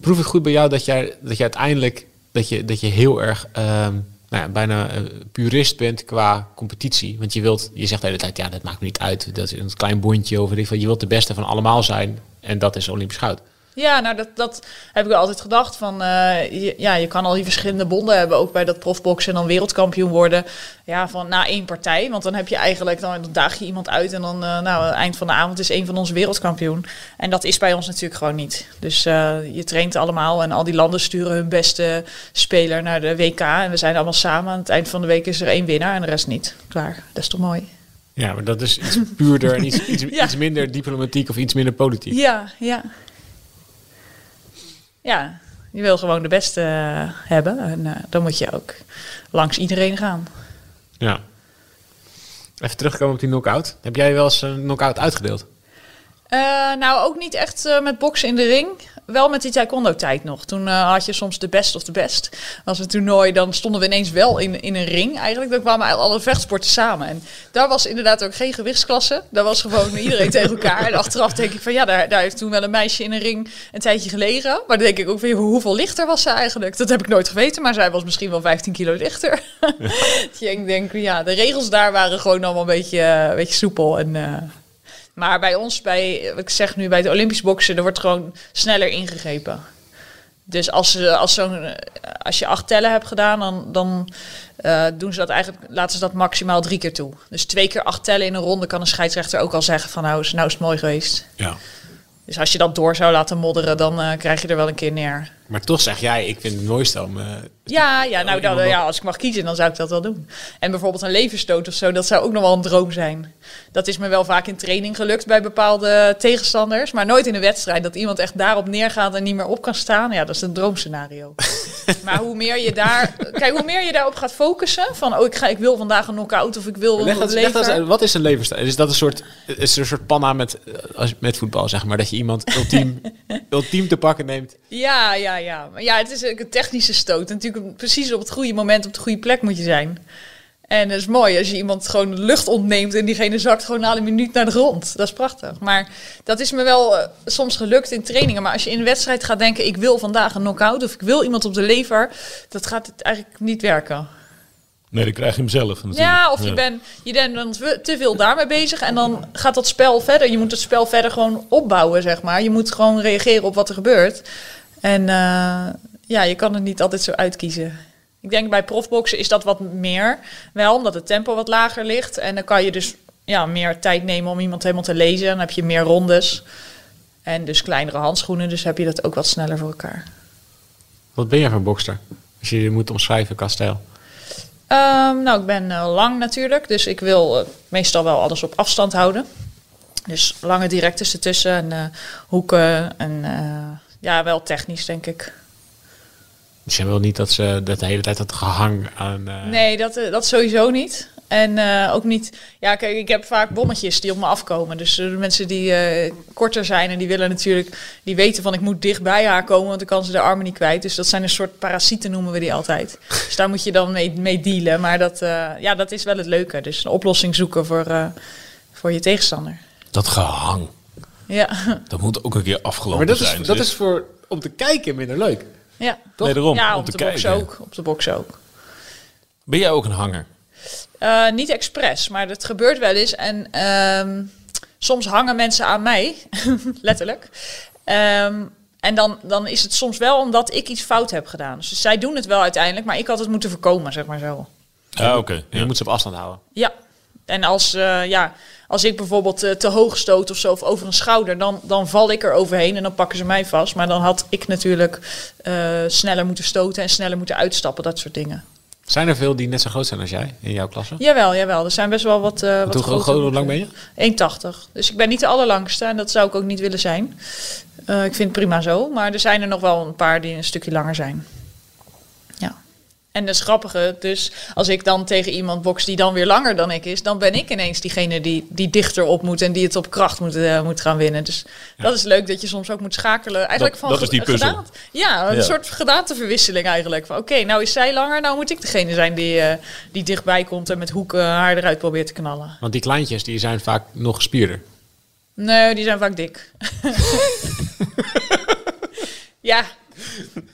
Proef het goed bij jou dat jij, dat je uiteindelijk dat je, dat je heel erg ehm, nou ja, bijna purist bent qua competitie. Want je wilt, je zegt de hele tijd, ja, dat maakt me niet uit. Dat is een klein bondje over. Je wilt de beste van allemaal zijn. En dat is Olympisch goud. Ja, nou dat, dat heb ik wel altijd gedacht. Van, uh, je, ja, je kan al die verschillende bonden hebben, ook bij dat profboxen en dan wereldkampioen worden. Ja, van na één partij. Want dan heb je eigenlijk, dan, dan daag je iemand uit en dan, uh, nou, eind van de avond is een van ons wereldkampioen. En dat is bij ons natuurlijk gewoon niet. Dus uh, je traint allemaal en al die landen sturen hun beste speler naar de WK. En we zijn allemaal samen. Aan het eind van de week is er één winnaar en de rest niet. Klaar, dat is toch mooi. Ja, maar dat is iets puurder en iets, <laughs> iets, iets minder diplomatiek of iets minder politiek. Ja, ja. Ja, je wil gewoon de beste uh, hebben. En uh, dan moet je ook langs iedereen gaan. Ja. Even terugkomen op die knockout. Heb jij wel eens een knockout uitgedeeld? Uh, nou, ook niet echt met boksen in de ring wel met die taekwondo-tijd nog. Toen uh, had je soms de best of de best. Als een toernooi, dan stonden we ineens wel in, in een ring. Eigenlijk, dan kwamen alle vechtsporten samen. En daar was inderdaad ook geen gewichtsklasse. Daar was gewoon iedereen <laughs> tegen elkaar. En achteraf denk ik van, ja, daar, daar heeft toen wel een meisje in een ring een tijdje gelegen. Maar dan denk ik ook weer, hoeveel lichter was ze eigenlijk? Dat heb ik nooit geweten, maar zij was misschien wel 15 kilo lichter. <laughs> <laughs> ik denk, ja, de regels daar waren gewoon allemaal een beetje, uh, een beetje soepel en... Uh, maar bij ons, bij, ik zeg nu bij de Olympisch boksen, er wordt gewoon sneller ingegrepen. Dus als, als, zo'n, als je acht tellen hebt gedaan, dan, dan uh, doen ze dat eigenlijk, laten ze dat maximaal drie keer toe. Dus twee keer acht tellen in een ronde kan een scheidsrechter ook al zeggen van nou, nou is het mooi geweest. Ja. Dus als je dat door zou laten modderen, dan uh, krijg je er wel een keer neer. Maar toch zeg jij, ik vind het mooiste om... Uh, ja, ja, nou, dan, ja, als ik mag kiezen, dan zou ik dat wel doen. En bijvoorbeeld een leverstoot of zo, dat zou ook nog wel een droom zijn. Dat is me wel vaak in training gelukt bij bepaalde tegenstanders. Maar nooit in een wedstrijd. Dat iemand echt daarop neergaat en niet meer op kan staan. Ja, dat is een droomscenario. <laughs> maar hoe meer je daar... Kijk, hoe meer je daarop gaat focussen. Van, oh, ik, ga, ik wil vandaag een knock-out of ik wil leg dat, leg dat, Wat is een leverstoot? Is dat een soort, is er een soort panna met, als, met voetbal, zeg maar? Dat je iemand ultiem, <laughs> ultiem te pakken neemt? Ja, ja, ja. Maar ja, het is een technische stoot. Natuurlijk precies op het goede moment op de goede plek moet je zijn. En het is mooi als je iemand gewoon de lucht ontneemt en diegene zakt gewoon na een minuut naar de grond. Dat is prachtig. Maar dat is me wel uh, soms gelukt in trainingen. Maar als je in een wedstrijd gaat denken, ik wil vandaag een knockout of ik wil iemand op de lever, dat gaat het eigenlijk niet werken. Nee, dan krijg je hem zelf. Natuurlijk. Ja, of je bent je bent dan te veel daarmee bezig en dan gaat dat spel verder. Je moet het spel verder gewoon opbouwen, zeg maar. Je moet gewoon reageren op wat er gebeurt. En uh, ja, je kan het niet altijd zo uitkiezen. Ik denk bij profboksen is dat wat meer. Wel, omdat het tempo wat lager ligt. En dan kan je dus ja, meer tijd nemen om iemand helemaal te lezen. Dan heb je meer rondes. En dus kleinere handschoenen. Dus heb je dat ook wat sneller voor elkaar. Wat ben jij voor bokster? Als je je moet omschrijven stijl. Um, nou, ik ben uh, lang natuurlijk. Dus ik wil uh, meestal wel alles op afstand houden. Dus lange directes ertussen en uh, hoeken. En ja, wel technisch denk ik. Dus je wil niet dat ze dat de hele tijd dat gehang aan... Uh... Nee, dat, uh, dat sowieso niet. En uh, ook niet... Ja, kijk, ik heb vaak bommetjes die op me afkomen. Dus de mensen die korter zijn en die willen natuurlijk... Die weten van ik moet dicht bij haar komen, want dan kan ze de armen niet kwijt. Dus dat zijn een soort parasieten noemen we die altijd. dus daar moet je dan mee, mee dealen. Maar dat, ja, dat is wel het leuke. Dus een oplossing zoeken voor, voor je tegenstander. Dat gehang. Ja. Dat moet ook een keer afgelopen maar dat zijn. Is, dat is voor om te kijken minder leuk. Ja, toch? Nee, daarom, ja, om op te de box kijken. ook. Op de box ook. Ben jij ook een hanger? Uh, niet expres, maar dat gebeurt wel eens. En um, soms hangen mensen aan mij, <laughs> letterlijk. Um, en dan, dan is het soms wel omdat ik iets fout heb gedaan. Dus zij doen het wel uiteindelijk, maar ik had het moeten voorkomen, zeg maar zo. Ja, oké. Okay. Je moet ze op afstand houden. Ja. En als, uh, ja, als ik bijvoorbeeld uh, te hoog stoot of zo, of over een schouder, dan, dan val ik er overheen en dan pakken ze mij vast. Maar dan had ik natuurlijk uh, sneller moeten stoten en sneller moeten uitstappen, dat soort dingen. Zijn er veel die net zo groot zijn als jij in jouw klasse? Jawel, jawel. Er zijn best wel wat. Uh, wat hoe, hoe, hoe lang ben je? 1,80. Dus ik ben niet de allerlangste en dat zou ik ook niet willen zijn. Ik vind het prima zo. Maar er zijn er nog wel een paar die een stukje langer zijn. En dat is grappige, dus als ik dan tegen iemand box die dan weer langer dan ik is, dan ben ik ineens diegene die, die dichter op moet en die het op kracht moet, uh, moet gaan winnen. Dus ja. dat is leuk dat je soms ook moet schakelen. Eigenlijk dat, van dat is die puzzel. Ja, een ja. soort gedaanteverwisseling eigenlijk. Van oké, okay, nou is zij langer, nou moet ik degene zijn die, uh, die dichtbij komt en met hoeken haar eruit probeert te knallen. Want die kleintjes die zijn vaak nog gespierder. Nee, die zijn vaak dik. <laughs> ja,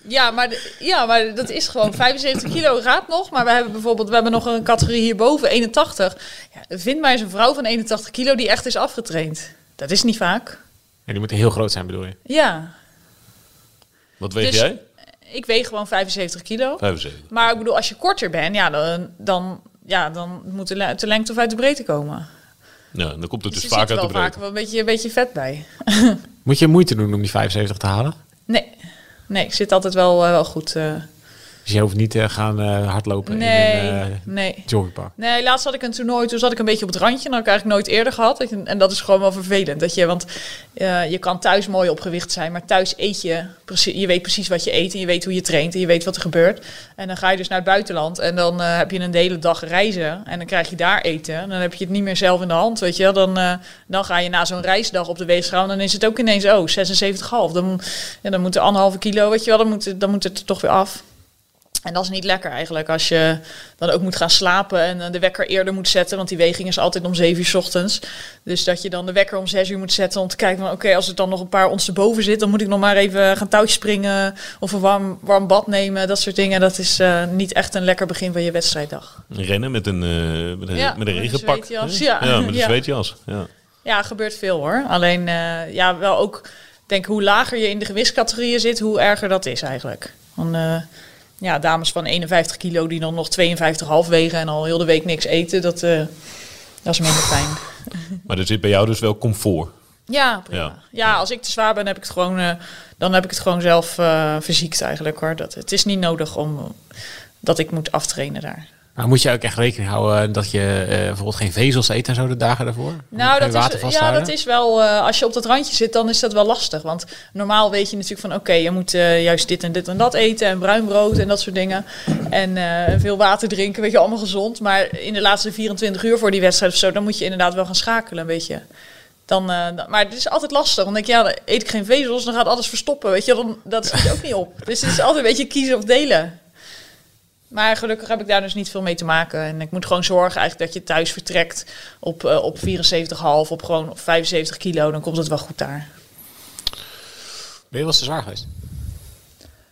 ja maar, ja, maar dat is gewoon 75 kilo gaat nog. Maar we hebben bijvoorbeeld, we hebben nog een categorie hierboven, 81. Ja, vind mij eens een vrouw van 81 kilo die echt is afgetraind. Dat is niet vaak. Ja, die moeten heel groot zijn, bedoel je? Ja. Wat weeg Dus- jij? Ik weeg gewoon 75 kilo. 75. Maar ik bedoel, als je korter bent, ja, dan, dan, ja, dan moet de, le- de lengte of uit de breedte komen. Ja, dan komt het dus er vaak zit uit wel de breedte. vaak wel een beetje, een beetje vet bij. Moet je moeite doen om die 75 te halen? Nee, nee, ik zit altijd wel, eh, wel goed. Eh. Dus je hoeft niet te gaan uh, hardlopen nee, in een uh, nee. Nee, laatst had ik een toernooi, toen zat ik een beetje op het randje. Dat heb ik eigenlijk nooit eerder gehad. En dat is gewoon wel vervelend. Dat je, want uh, je kan thuis mooi op gewicht zijn, maar thuis eet je precies. Je weet precies wat je eet en je weet hoe je traint en je weet wat er gebeurt. En dan ga je dus naar het buitenland en dan heb je een hele dag reizen en dan krijg je daar eten. En dan heb je het niet meer zelf in de hand, weet je. Dan, dan ga je na zo'n reisdag op de weegschaal en dan is het ook ineens, oh, 76,5. Dan, ja, dan moet er anderhalve kilo, weet je wel, dan moet, dan moet het er toch weer af. En dat is niet lekker eigenlijk als je dan ook moet gaan slapen en eh, de wekker eerder moet zetten, want die weging is altijd om 7 uur s ochtends. Dus dat je dan de wekker om 6 uur moet zetten om te kijken van oké, als het dan nog een paar ons boven zit, dan moet ik nog maar even gaan touwtjes springen of een warm, warm bad nemen, dat soort dingen. Dat is uh, niet echt een lekker begin van je wedstrijddag. Rennen met een, uh, met een, ja, met een regenpak. Ja, ja, met een <laughs> zweetjas. Ja. ja, gebeurt veel hoor. Alleen uh, ja, wel ook denk hoe lager je in de gewichtscategorieën zit, hoe erger dat is eigenlijk. Want, ja, dames van 51 kilo die dan nog 52,5 wegen en al heel de week niks eten, dat, uh, dat is minder fijn. <laughs> Maar er zit bij jou dus wel comfort. Ja, prima. Ja. ja, als ik te zwaar ben, heb ik het gewoon, uh, dan heb ik het gewoon zelf uh, verziekt eigenlijk hoor. Dat, het is niet nodig om dat ik moet aftrainen daar. Maar moet je ook echt rekening houden dat je uh, bijvoorbeeld geen vezels eet en zo de dagen daarvoor? Nou, dat is, ja, dat is wel, uh, als je op dat randje zit, dan is dat wel lastig. Want normaal weet je natuurlijk van, oké, je moet uh, juist dit en dit en dat eten en bruin brood en dat soort dingen. En veel water drinken, weet je, allemaal gezond. Maar in de laatste 24 uur voor die wedstrijd of zo, dan moet je inderdaad wel gaan schakelen, weet je. Dan, maar het is altijd lastig. Want denk ik, ja, dan eet ik geen vezels, dan gaat alles verstoppen, weet je. Dan, dat schiet ook niet op. Dus het is altijd een beetje kiezen of delen. Maar gelukkig heb ik daar dus niet veel mee te maken. En ik moet gewoon zorgen eigenlijk dat je thuis vertrekt op, uh, op 74,5, op gewoon 75 kilo. Dan komt het wel goed daar. Ben je wel te zwaar geweest?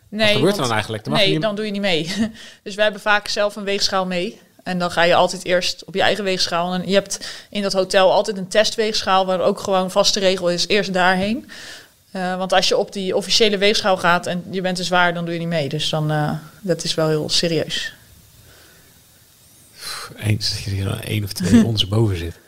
Nee. Wat gebeurt er dan eigenlijk? Dan nee, dan doe je niet mee. <laughs> dus wij hebben vaak zelf een weegschaal mee. En dan ga je altijd eerst op je eigen weegschaal. En je hebt in dat hotel altijd een testweegschaal, waar ook gewoon vaste regel is: eerst daarheen. Uh, want als je op die officiële weegschaal gaat en je bent te zwaar, dan doe je niet mee. Dus dan, uh, dat is wel heel serieus. Eens dat je er één of twee <laughs> ons boven zit.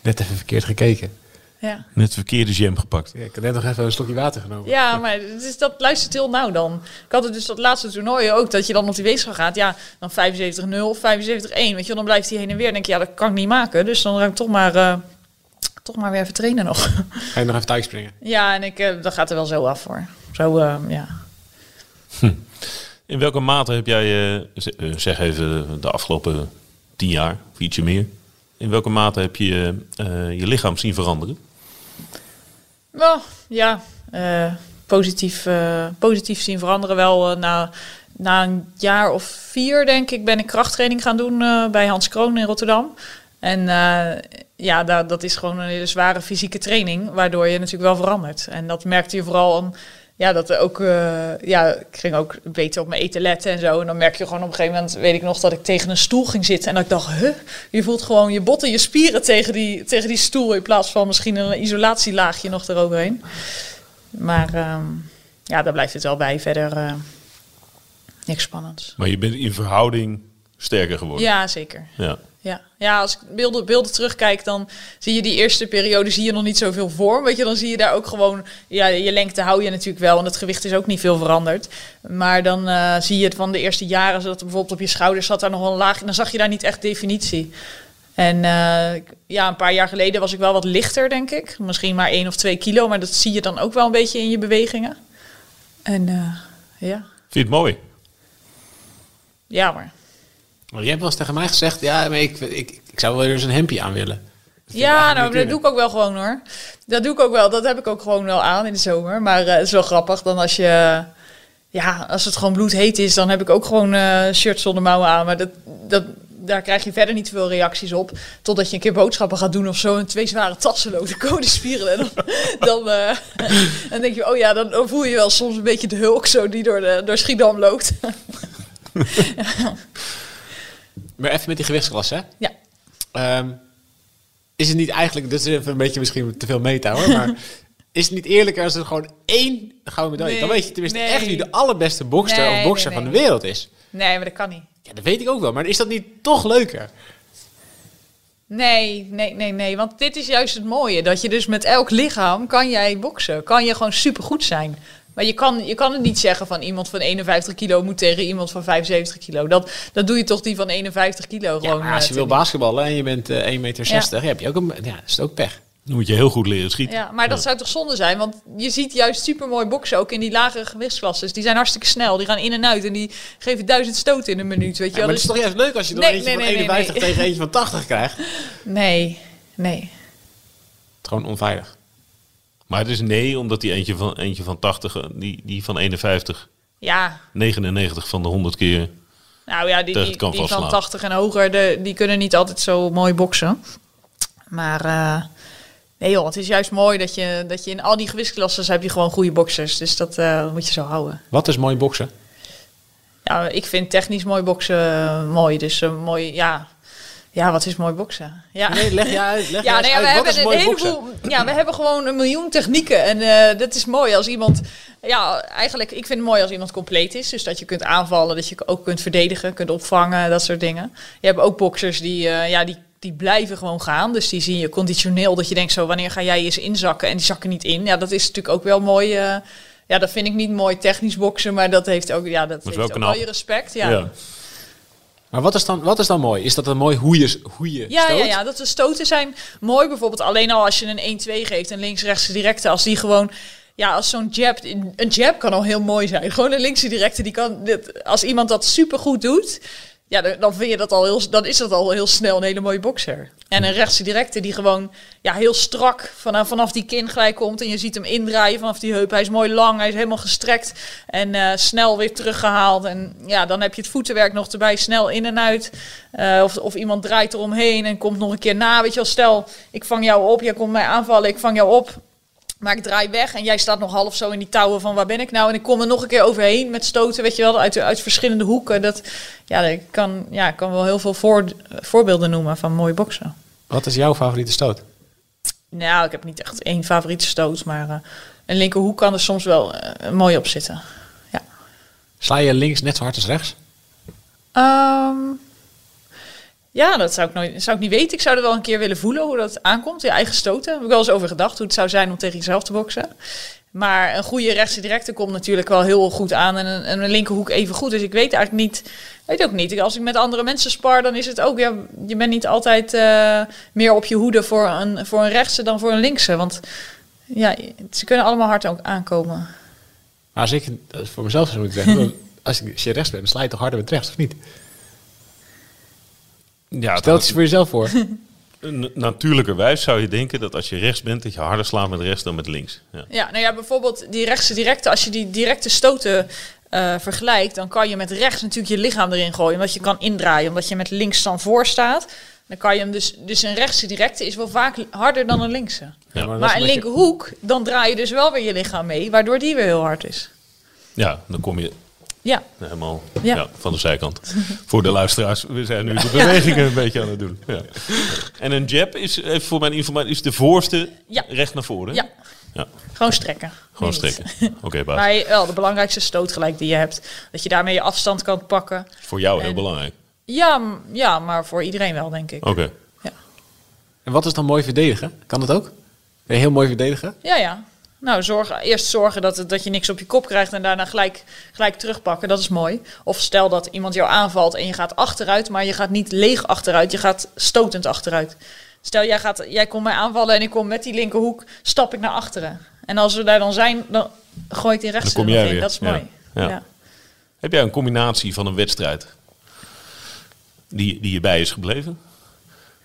Net even verkeerd gekeken. Ja. Net de verkeerde jam gepakt. Ja, ik heb net nog even een slokje water genomen. Ja, maar het is, dat luistert heel nauw dan. Ik had het dus dat laatste toernooi ook, dat je dan op die weegschaal gaat. Ja, dan 75-0 of 75-1. Weet je, dan blijft hij heen en weer. Dan denk je, ja, dat kan ik niet maken. Dus dan ik toch maar... Uh, toch maar weer even trainen nog. <laughs> Ga je nog even thuis springen? Ja, en ik, uh, dat gaat er wel zo af voor. Zo, uh, ja. Hm. In welke mate heb jij, uh, zeg even de afgelopen tien jaar of ietsje meer, in welke mate heb je je lichaam zien veranderen? Wel, ja, positief, positief zien veranderen wel. na, na een jaar of vier, denk ik, ben ik krachttraining gaan doen bij Hans Kroon in Rotterdam. En uh, ja, dat, dat is gewoon een hele zware fysieke training, waardoor je natuurlijk wel verandert. En dat merkte je vooral aan, ja, dat er ook, uh, ja, ik ging ook beter op mijn eten letten en zo. En dan merk je gewoon op een gegeven moment, weet ik nog, dat ik tegen een stoel ging zitten. En dat ik dacht, huh, je voelt gewoon je botten, je spieren tegen die, tegen die stoel, in plaats van misschien een isolatielaagje nog eroverheen. Maar um, ja, daar blijft het wel bij. Verder uh, niks spannends. Maar je bent in verhouding sterker geworden? Ja, zeker. Ja. Ja. ja, als ik beelden, beelden terugkijk, dan zie je die eerste periode zie je nog niet zoveel vorm. Weet je, dan zie je daar ook gewoon, ja, je lengte hou je natuurlijk wel, en het gewicht is ook niet veel veranderd. Maar dan uh, zie je het van de eerste jaren, zodat bijvoorbeeld op je schouders zat daar nog wel een laag, dan zag je daar niet echt definitie. En uh, ja, een paar jaar geleden was ik wel wat lichter, denk ik. Misschien maar één of twee kilo, maar dat zie je dan ook wel een beetje in je bewegingen. En uh, ja. Vind je het mooi? Ja, maar. Maar je hebt wel eens tegen mij gezegd, ja, maar ik, ik, ik zou wel eens een hempje aan willen. Ja, nou, dat doe ik ook wel gewoon hoor. Dat doe ik ook wel. Dat heb ik ook gewoon wel aan in de zomer. Maar uh, het is wel grappig dan als je... Ja, als het gewoon bloedheet is, dan heb ik ook gewoon uh, shirts zonder mouwen aan. Maar dat, dat, daar krijg je verder niet veel reacties op. Totdat je een keer boodschappen gaat doen of zo. En twee zware tassen loopt, de code spieren. En dan, <laughs> dan, uh, dan denk je, oh ja, dan, dan, voel je wel soms een beetje de hulk zo die door, de, door Schiedam loopt. <laughs> Maar even met die gewichtsklasse. Ja. Um, is het niet eigenlijk, dit is even een beetje misschien te veel meta hoor, maar <laughs> is het niet eerlijker als er gewoon één gouden medaille nee, Dan weet je tenminste nee. echt wie de allerbeste bokster nee, of bokser van de wereld is. Nee, maar dat kan niet. Ja, dat weet ik ook wel. Maar is dat niet toch leuker? Nee, nee, nee, nee. Want dit is juist het mooie. Dat je dus met elk lichaam kan jij boksen. Kan je gewoon supergoed zijn. Maar je kan, je kan het niet zeggen van iemand van 51 kilo moet tegen iemand van 75 kilo. Dat, dat doe je toch die van 51 kilo gewoon. Ja, als je wil basketballen en je bent uh, 1,60 meter, ja. heb je ook een, ja, is het ook pech. Dan moet je heel goed leren schieten. Ja, maar dat zou toch zonde zijn? Want je ziet juist super mooi boksen ook in die lagere gewichtsklassen. Die zijn hartstikke snel. Die gaan in en uit en die geven duizend stoten in een minuut. Weet je ja, maar het is toch juist leuk als je nee, eentje van 51 tegen eentje van 80 krijgt? Nee, nee. Het gewoon onveilig. Maar het is nee, omdat die eentje van, eentje van 80, die, die van 51, ja. 99 van de 100 keer. Nou ja, die, die, die van 80 en hoger, de, die kunnen niet altijd zo mooi boksen. Maar uh, nee joh, het is juist mooi dat je, dat je in al die gewichtsklassen heb je gewoon goede boksers. Dus dat uh, moet je zo houden. Wat is mooi boksen? Ja, ik vind technisch mooi boksen uh, mooi. Dus mooi, ja, ja, wat is mooi boksen? Ja, nee, leg je <laughs> uit. Leg ja, nee, we hebben een heleboel. Ja, we hebben gewoon een miljoen technieken. En uh, dat is mooi als iemand. Ja, eigenlijk, ik vind het mooi als iemand compleet is. Dus dat je kunt aanvallen, dat je ook kunt verdedigen, kunt opvangen, dat soort dingen. Je hebt ook boxers die, uh, ja, die, die blijven gewoon gaan. Dus die zie je conditioneel dat je denkt zo, wanneer ga jij eens inzakken? En die zakken niet in. Ja, dat is natuurlijk ook wel mooi. Uh, ja, dat vind ik niet mooi technisch boksen, maar dat heeft ook, ja, dat, dat heeft ook wel je respect. ja. ja. Maar wat is dan, wat is dan mooi? Is dat een mooi hoe je, hoe je ja, stoot? Ja, ja, dat de stoten zijn mooi. Bijvoorbeeld alleen al als je een 1-2 geeft en links-rechts directe. Als die gewoon... Ja, als zo'n jab... Een jab kan al heel mooi zijn. Gewoon een linkse directe, die kan... Als iemand dat supergoed doet ja, dan, vind je dat al heel, dan is dat al heel snel een hele mooie bokser. En een rechtse directe die gewoon ja, heel strak vanaf, vanaf die kin gelijk komt. En je ziet hem indraaien vanaf die heup. Hij is mooi lang, hij is helemaal gestrekt en uh, snel weer teruggehaald. En ja, dan heb je het voetenwerk nog erbij, snel in en uit. Uh, of, of iemand draait eromheen en komt nog een keer na. Weet je wel, stel, ik vang jou op, jij komt mij aanvallen, ik vang jou op. Maar ik draai weg en jij staat nog half zo in die touwen van waar ben ik nou? En ik kom er nog een keer overheen met stoten, weet je wel, uit, uit verschillende hoeken. Dat, ja, ik kan, ja, kan wel heel veel voor, voorbeelden noemen van mooie boksen. Wat is jouw favoriete stoot? Nou, ik heb niet echt één favoriete stoot, maar uh, een linkerhoek kan er soms wel uh, mooi op zitten. Ja. Sla je links net zo hard als rechts? Um, ja, dat zou ik, nooit, zou ik niet weten. Ik zou er wel een keer willen voelen hoe dat aankomt. Je eigen stoten. Heb ik wel eens over gedacht hoe het zou zijn om tegen jezelf te boksen. Maar een goede rechtse directe komt natuurlijk wel heel goed aan. En een, een linkerhoek even goed. Dus ik weet eigenlijk niet. Weet ook niet. Als ik met andere mensen spar, dan is het ook. Ja, je bent niet altijd uh, meer op je hoede voor een, voor een rechtse dan voor een linkse. Want ja, ze kunnen allemaal hard ook aankomen. Maar als ik voor mezelf zou moeten zeggen. <laughs> als, je rechts bent, dan sla je toch harder met rechts, of niet? Ja, Stel het eens voor jezelf voor. <laughs> Natuurlijkerwijs zou je denken dat als je rechts bent, dat je harder slaat met rechts dan met links. Ja, ja nou ja, bijvoorbeeld die rechtse directe, als je die directe stoten uh, vergelijkt, dan kan je met rechts natuurlijk je lichaam erin gooien, omdat je kan indraaien, omdat je met links dan voor staat. Dan kan je hem dus, dus een rechtse directe is wel vaak harder dan een linkse. Ja, maar, maar een linkerhoek, dan draai je dus wel weer je lichaam mee, waardoor die weer heel hard is. Ja, dan kom je ja. Helemaal ja. van de zijkant. <laughs> Voor de luisteraars, we zijn nu de bewegingen een beetje aan het doen. Ja. En een jab is, voor mijn informatie, is de voorste recht naar voren? Ja. ja. Gewoon strekken. Gewoon strekken. <laughs> Oké, baas. Maar wel de belangrijkste stoot gelijk die je hebt. Dat je daarmee je afstand kan pakken. Voor jou heel belangrijk. Ja, ja, maar voor iedereen wel, denk ik. Oké. Ja. En wat is dan mooi verdedigen? Kan dat ook? Kun je heel mooi verdedigen? Ja, ja. Nou, zorg, eerst zorgen dat, dat je niks op je kop krijgt en daarna gelijk, gelijk terugpakken. Dat is mooi. Of stel dat iemand jou aanvalt en je gaat achteruit, maar je gaat niet leeg achteruit. Je gaat stotend achteruit. Stel, jij, gaat, jij komt mij aanvallen en ik kom met die linkerhoek, stap ik naar achteren. En als we daar dan zijn, dan gooi ik die rechts kom jij in. Dat is mooi. Ja. Ja. Heb jij een combinatie van een wedstrijd die, die je bij is gebleven?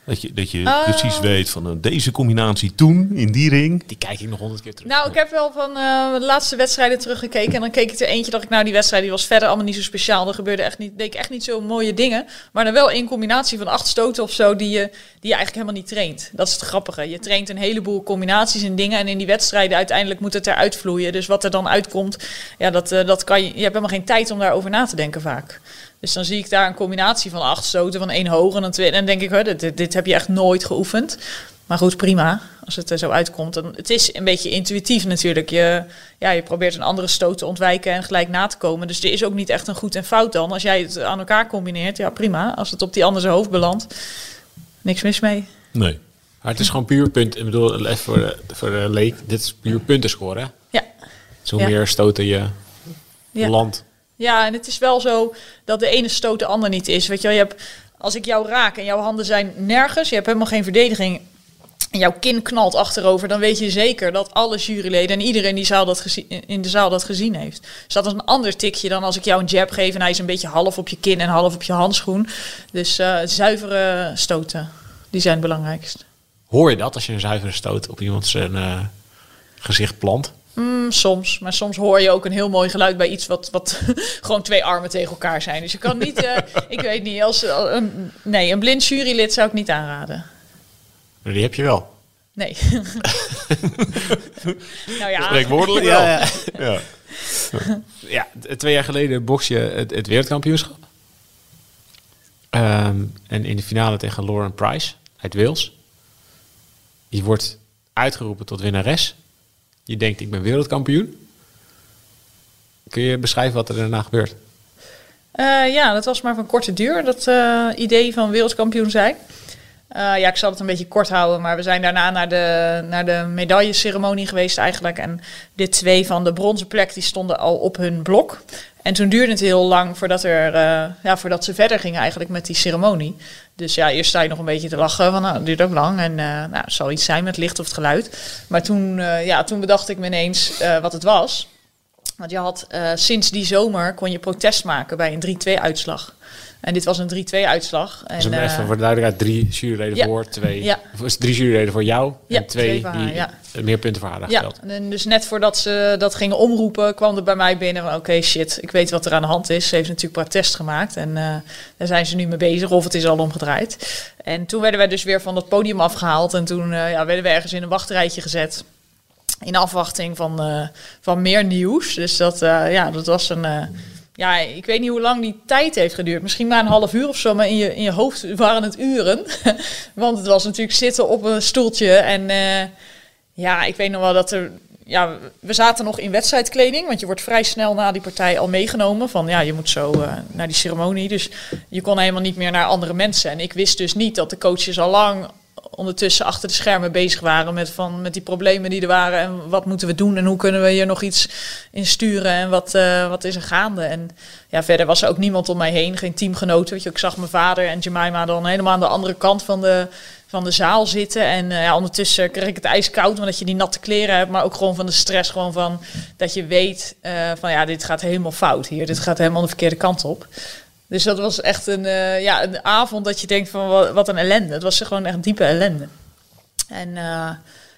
Dat je, dat je uh, precies weet van uh, deze combinatie toen in die ring. Die kijk ik nog honderd keer terug. Nou, ik heb wel van uh, de laatste wedstrijden teruggekeken. En dan keek ik er eentje, dacht ik, nou, die wedstrijd die was verder allemaal niet zo speciaal. Er gebeurde echt niet, deed ik echt niet zo mooie dingen. Maar dan wel een combinatie van acht stoten of zo die je, die je eigenlijk helemaal niet traint. Dat is het grappige. Je traint een heleboel combinaties en dingen. En in die wedstrijden uiteindelijk moet het eruit vloeien. Dus wat er dan uitkomt, ja, dat, dat kan je. Je hebt helemaal geen tijd om daarover na te denken vaak. Dus dan zie ik daar een combinatie van acht stoten, van één hoog en een twee. En dan denk ik, dit, dit heb je echt nooit geoefend. Maar goed, prima. Als het er zo uitkomt. Dan, het is een beetje intuïtief natuurlijk. Je, ja, je probeert een andere stoot te ontwijken en gelijk na te komen. Dus er is ook niet echt een goed en fout dan. Als jij het aan elkaar combineert, ja prima. Als het op die andere hoofd belandt, niks mis mee. Nee. Maar het is gewoon puur punt. Ik bedoel, even voor de, voor de leek, dit is puur punten scoren. Ja. zo meer stoten je land. Ja, en het is wel zo dat de ene stoot de ander niet is. Weet je, wel, je hebt, als ik jou raak en jouw handen zijn nergens, je hebt helemaal geen verdediging en jouw kin knalt achterover, dan weet je zeker dat alle juryleden en iedereen die zaal dat in de zaal dat gezien heeft. Dus dat is een ander tikje dan als ik jou een jab geef en hij is een beetje half op je kin en half op je handschoen. Dus uh, zuivere stoten, die zijn het belangrijkst. Hoor je dat als je een zuivere stoot op iemand zijn uh, gezicht plant? Mm, soms, maar soms hoor je ook een heel mooi geluid bij iets wat, wat <laughs> gewoon twee armen tegen elkaar zijn. Dus je kan niet, uh, <laughs> ik weet niet, als een, nee, een blind jurylid zou ik niet aanraden. Maar die heb je wel. Nee. <laughs> nou ja. Spreekwoordelijk wel. Ja, ja. ja. twee jaar geleden box je het, het wereldkampioenschap. Ehm, en in de finale tegen Lauren Price uit Wales. Je wordt uitgeroepen tot winnares. Je denkt, ik ben wereldkampioen. Kun je beschrijven wat er daarna gebeurt? Uh, ja, dat was maar van korte duur, dat uh, idee van wereldkampioen zijn. Uh, ja, ik zal het een beetje kort houden, maar we zijn daarna naar de, naar de medailleceremonie geweest eigenlijk. En de twee van de bronzen plek die stonden al op hun blok. En toen duurde het heel lang voordat, er, uh, ja, voordat ze verder gingen eigenlijk met die ceremonie. Dus ja, eerst sta je nog een beetje te lachen van nou, het duurt ook lang. En uh, nou, het zal iets zijn met licht of het geluid. Maar toen, ja, toen bedacht ik me ineens wat het was. Want je had sinds die zomer kon je protest maken bij een 3-2 uitslag. En dit was een 3-2 uitslag. En, dus even uh, voor de duidelijkheid, drie juryleden ja, voor, twee. Ja. Drie juryleden voor jou ja, en twee, twee die ja. meer punten voor haar ja, en dus net voordat ze dat gingen omroepen, kwam er bij mij binnen van oké shit, ik weet wat er aan de hand is. Ze heeft natuurlijk protest gemaakt en uh, daar zijn ze nu mee bezig of het is al omgedraaid. En toen werden wij dus weer van dat podium afgehaald en toen uh, ja, werden we ergens in een wachtrijtje gezet. In afwachting van, van meer nieuws. Dus dat, ja, dat was een ja, ik weet niet hoe lang die tijd heeft geduurd. Misschien maar een half uur of zo, maar in je, in je hoofd waren het uren. <laughs> Want het was natuurlijk zitten op een stoeltje. En uh, ja, ik weet nog wel dat er. Ja, we zaten nog in wedstrijdkleding, want je wordt vrij snel na die partij al meegenomen. Van ja, je moet zo uh, naar die ceremonie. Dus je kon helemaal niet meer naar andere mensen. En ik wist dus niet dat de coaches al lang ondertussen achter de schermen bezig waren met, van, met die problemen die er waren. En wat moeten we doen en hoe kunnen we hier nog iets in sturen en wat, uh, wat is er gaande. En ja, verder was er ook niemand om mij heen, geen teamgenoten. Weet je, ik zag mijn vader en Jemima dan helemaal aan de andere kant van de, van de zaal zitten. En uh, ja, ondertussen kreeg ik het ijskoud, omdat je die natte kleren hebt. Maar ook gewoon van de stress, gewoon van dat je weet uh, van ja, dit gaat helemaal fout hier. Dit gaat helemaal de verkeerde kant op. Dus dat was echt een, uh, ja, een avond dat je denkt van wat, wat, een ellende. Het was gewoon echt diepe ellende. En uh,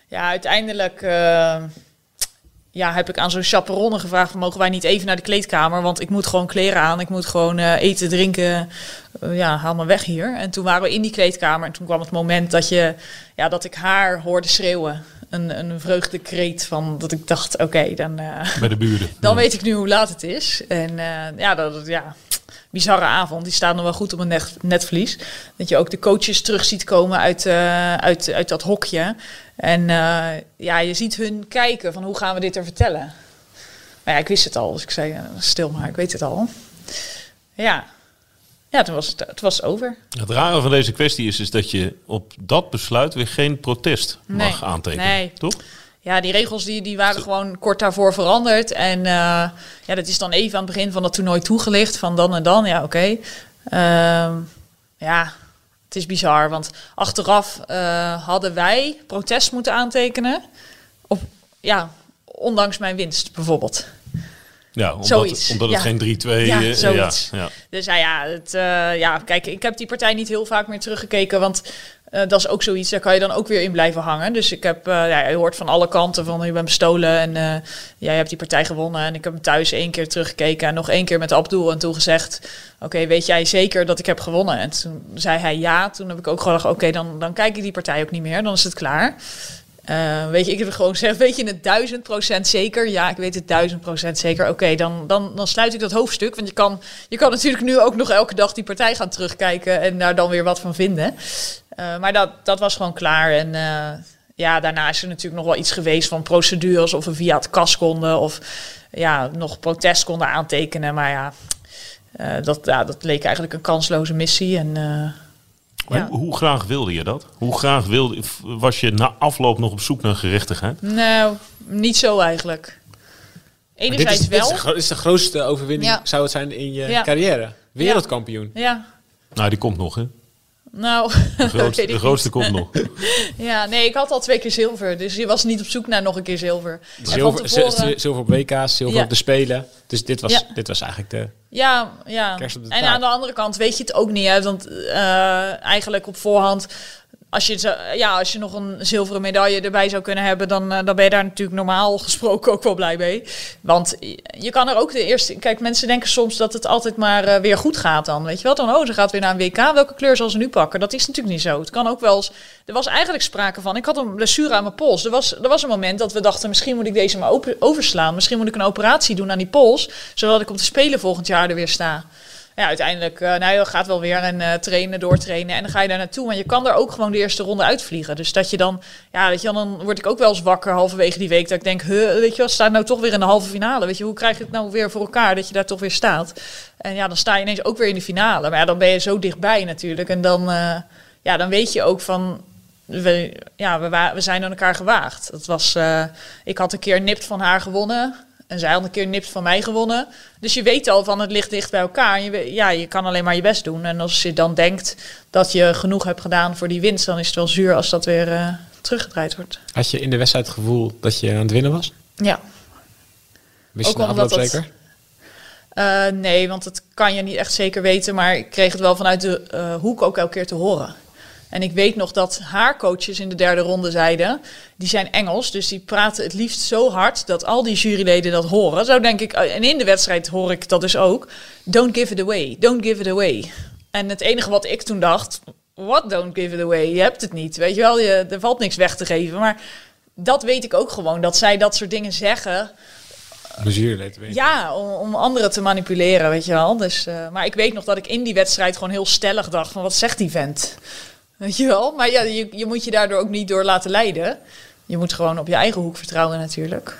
ja, uiteindelijk uh, ja, heb ik aan zo'n chaperonne gevraagd... Van, mogen wij niet even naar de kleedkamer? Want ik moet gewoon kleren aan. Ik moet gewoon eten, drinken. ja, haal me weg hier. En toen waren we in die kleedkamer. En toen kwam het moment dat, je, ja, dat ik haar hoorde schreeuwen een, een vreugdekreet van dat ik dacht, oké, dan... Bij de buren. <laughs> Dan weet ik nu hoe laat het is. En ja, dat, ja, bizarre avond. Die staan nog wel goed op een net, netvlies. Dat je ook de coaches terug ziet komen uit, uh, uit, uit dat hokje. En uh, ja, je ziet hun kijken van hoe gaan we dit er vertellen. Maar ja, ik wist het al, dus ik zei uh, stil maar, ik weet het al. Ja, ja toen was het, het was over. Het rare van deze kwestie is, is dat je op dat besluit weer geen protest mag aantekenen. Nee. Toch? Ja, die regels die, die waren gewoon kort daarvoor veranderd. En uh, ja, dat is dan even aan het begin van het toernooi toegelicht. Van dan en dan, ja, oké. Okay. Uh, ja, het is bizar. Want achteraf uh, hadden wij protest moeten aantekenen. Op, ja, ondanks mijn winst bijvoorbeeld. Ja, omdat, zoiets. omdat het geen 3-2 ja, is. Ja, ja, Dus nou ja, het, uh, ja, kijk, ik heb die partij niet heel vaak meer teruggekeken. Want uh, dat is ook zoiets, daar kan je dan ook weer in blijven hangen. Dus ik heb, uh, ja, je hoort van alle kanten van je bent bestolen en uh, jij hebt die partij gewonnen. En ik heb hem thuis één keer teruggekeken en nog één keer met Abdul en toen gezegd, oké, weet jij zeker dat ik heb gewonnen? En toen zei hij ja. Toen heb ik ook gedacht, oké, dan, dan kijk ik die partij ook niet meer, dan is het klaar. Weet je, ik heb gewoon gezegd, weet je het duizend procent zeker? Ja, ik weet het duizend procent zeker. Oké, dan, dan, dan sluit ik dat hoofdstuk. Want je kan, je kan natuurlijk nu ook nog elke dag die partij gaan terugkijken en daar dan weer wat van vinden. Uh, maar dat, dat was gewoon klaar. En uh, ja, daarna is er natuurlijk nog wel iets geweest van procedures of we via het kas konden of ja, nog protest konden aantekenen. Maar ja, dat, ja, dat leek eigenlijk een kansloze missie. En hoe, hoe, graag wilde je dat? Hoe graag wilde, was je na afloop nog op zoek naar gerechtigheid? Nou, niet zo eigenlijk. Enerzijds dit is, wel. Dit is, de, grootste overwinning, zou het zijn in je carrière. Wereldkampioen. Ja. Nou, die komt nog, hè? Nou, de <laughs> grootste, de grootste komt nog. <laughs> ja, nee, ik had al twee keer zilver. Dus je was niet op zoek naar nog een keer zilver. Zilver, tevoren... zilver op WK's, zilver op de Spelen. Dus dit was, dit was eigenlijk de. Ja, ja. En aan de andere kant weet je het ook niet. Hè? Want uh, eigenlijk op voorhand als je, ja, als je nog een zilveren medaille erbij zou kunnen hebben, dan, uh, dan ben je daar natuurlijk normaal <laughs> gesproken ook wel blij mee. Want je kan er ook de eerste. Kijk, mensen denken soms dat het altijd maar uh, weer goed gaat dan. Weet je wel? Dan, oh, ze gaat weer naar een WK. Welke kleur zal ze nu pakken? Dat is natuurlijk niet zo. Het kan ook wel eens. Er was eigenlijk sprake van. Ik had een blessure aan mijn pols. Er was, er was een moment dat we dachten: misschien moet ik deze maar overslaan. Misschien moet ik een operatie doen aan die pols. Zodat ik op de Spelen volgend jaar er weer sta ja, uiteindelijk uh, nou, je gaat wel weer en uh, trainen, doortrainen. En dan ga je daar naartoe. Maar je kan er ook gewoon de eerste ronde uitvliegen. Dus dat je dan, ja, weet je, dan word ik ook wel eens wakker halverwege die week. Dat ik denk, huh, weet je wat, staat nou toch weer in de halve finale. Weet je, hoe krijg je het nou weer voor elkaar dat je daar toch weer staat? En ja, dan sta je ineens ook weer in de finale. Maar ja, dan ben je zo dichtbij natuurlijk. En dan, uh, ja, dan weet je ook van, we, ja, we, we zijn aan elkaar gewaagd. Dat was, ik had een keer nipt van haar gewonnen. En zij had een keer nipt van mij gewonnen. Dus je weet al van het ligt dicht bij elkaar. Je, ja, je kan alleen maar je best doen. En als je dan denkt dat je genoeg hebt gedaan voor die winst, dan is het wel zuur als dat weer uh, teruggedraaid wordt. Had je in de wedstrijd het gevoel dat je aan het winnen was? Ja. Wist je Ook de afloop zeker? Uh, nee, want dat kan je niet echt zeker weten. Maar ik kreeg het wel vanuit de uh, hoek ook elke keer te horen. En ik weet nog dat haar coaches in de derde ronde zeiden, die zijn Engels, dus die praten het liefst zo hard dat al die juryleden dat horen. Zo denk ik, en in de wedstrijd hoor ik dat dus ook. Don't give it away, don't give it away. En het enige wat ik toen dacht, what don't give it away? Je hebt het niet, weet je wel, je, er valt niks weg te geven. Maar dat weet ik ook gewoon, dat zij dat soort dingen zeggen. Ja, om, om, anderen te manipuleren, weet je wel. Dus, uh, maar ik weet nog dat ik in die wedstrijd gewoon heel stellig dacht van, wat zegt die vent? Weet je wel? Maar ja, je, je moet je daardoor ook niet door laten leiden. Je moet gewoon op je eigen hoek vertrouwen natuurlijk.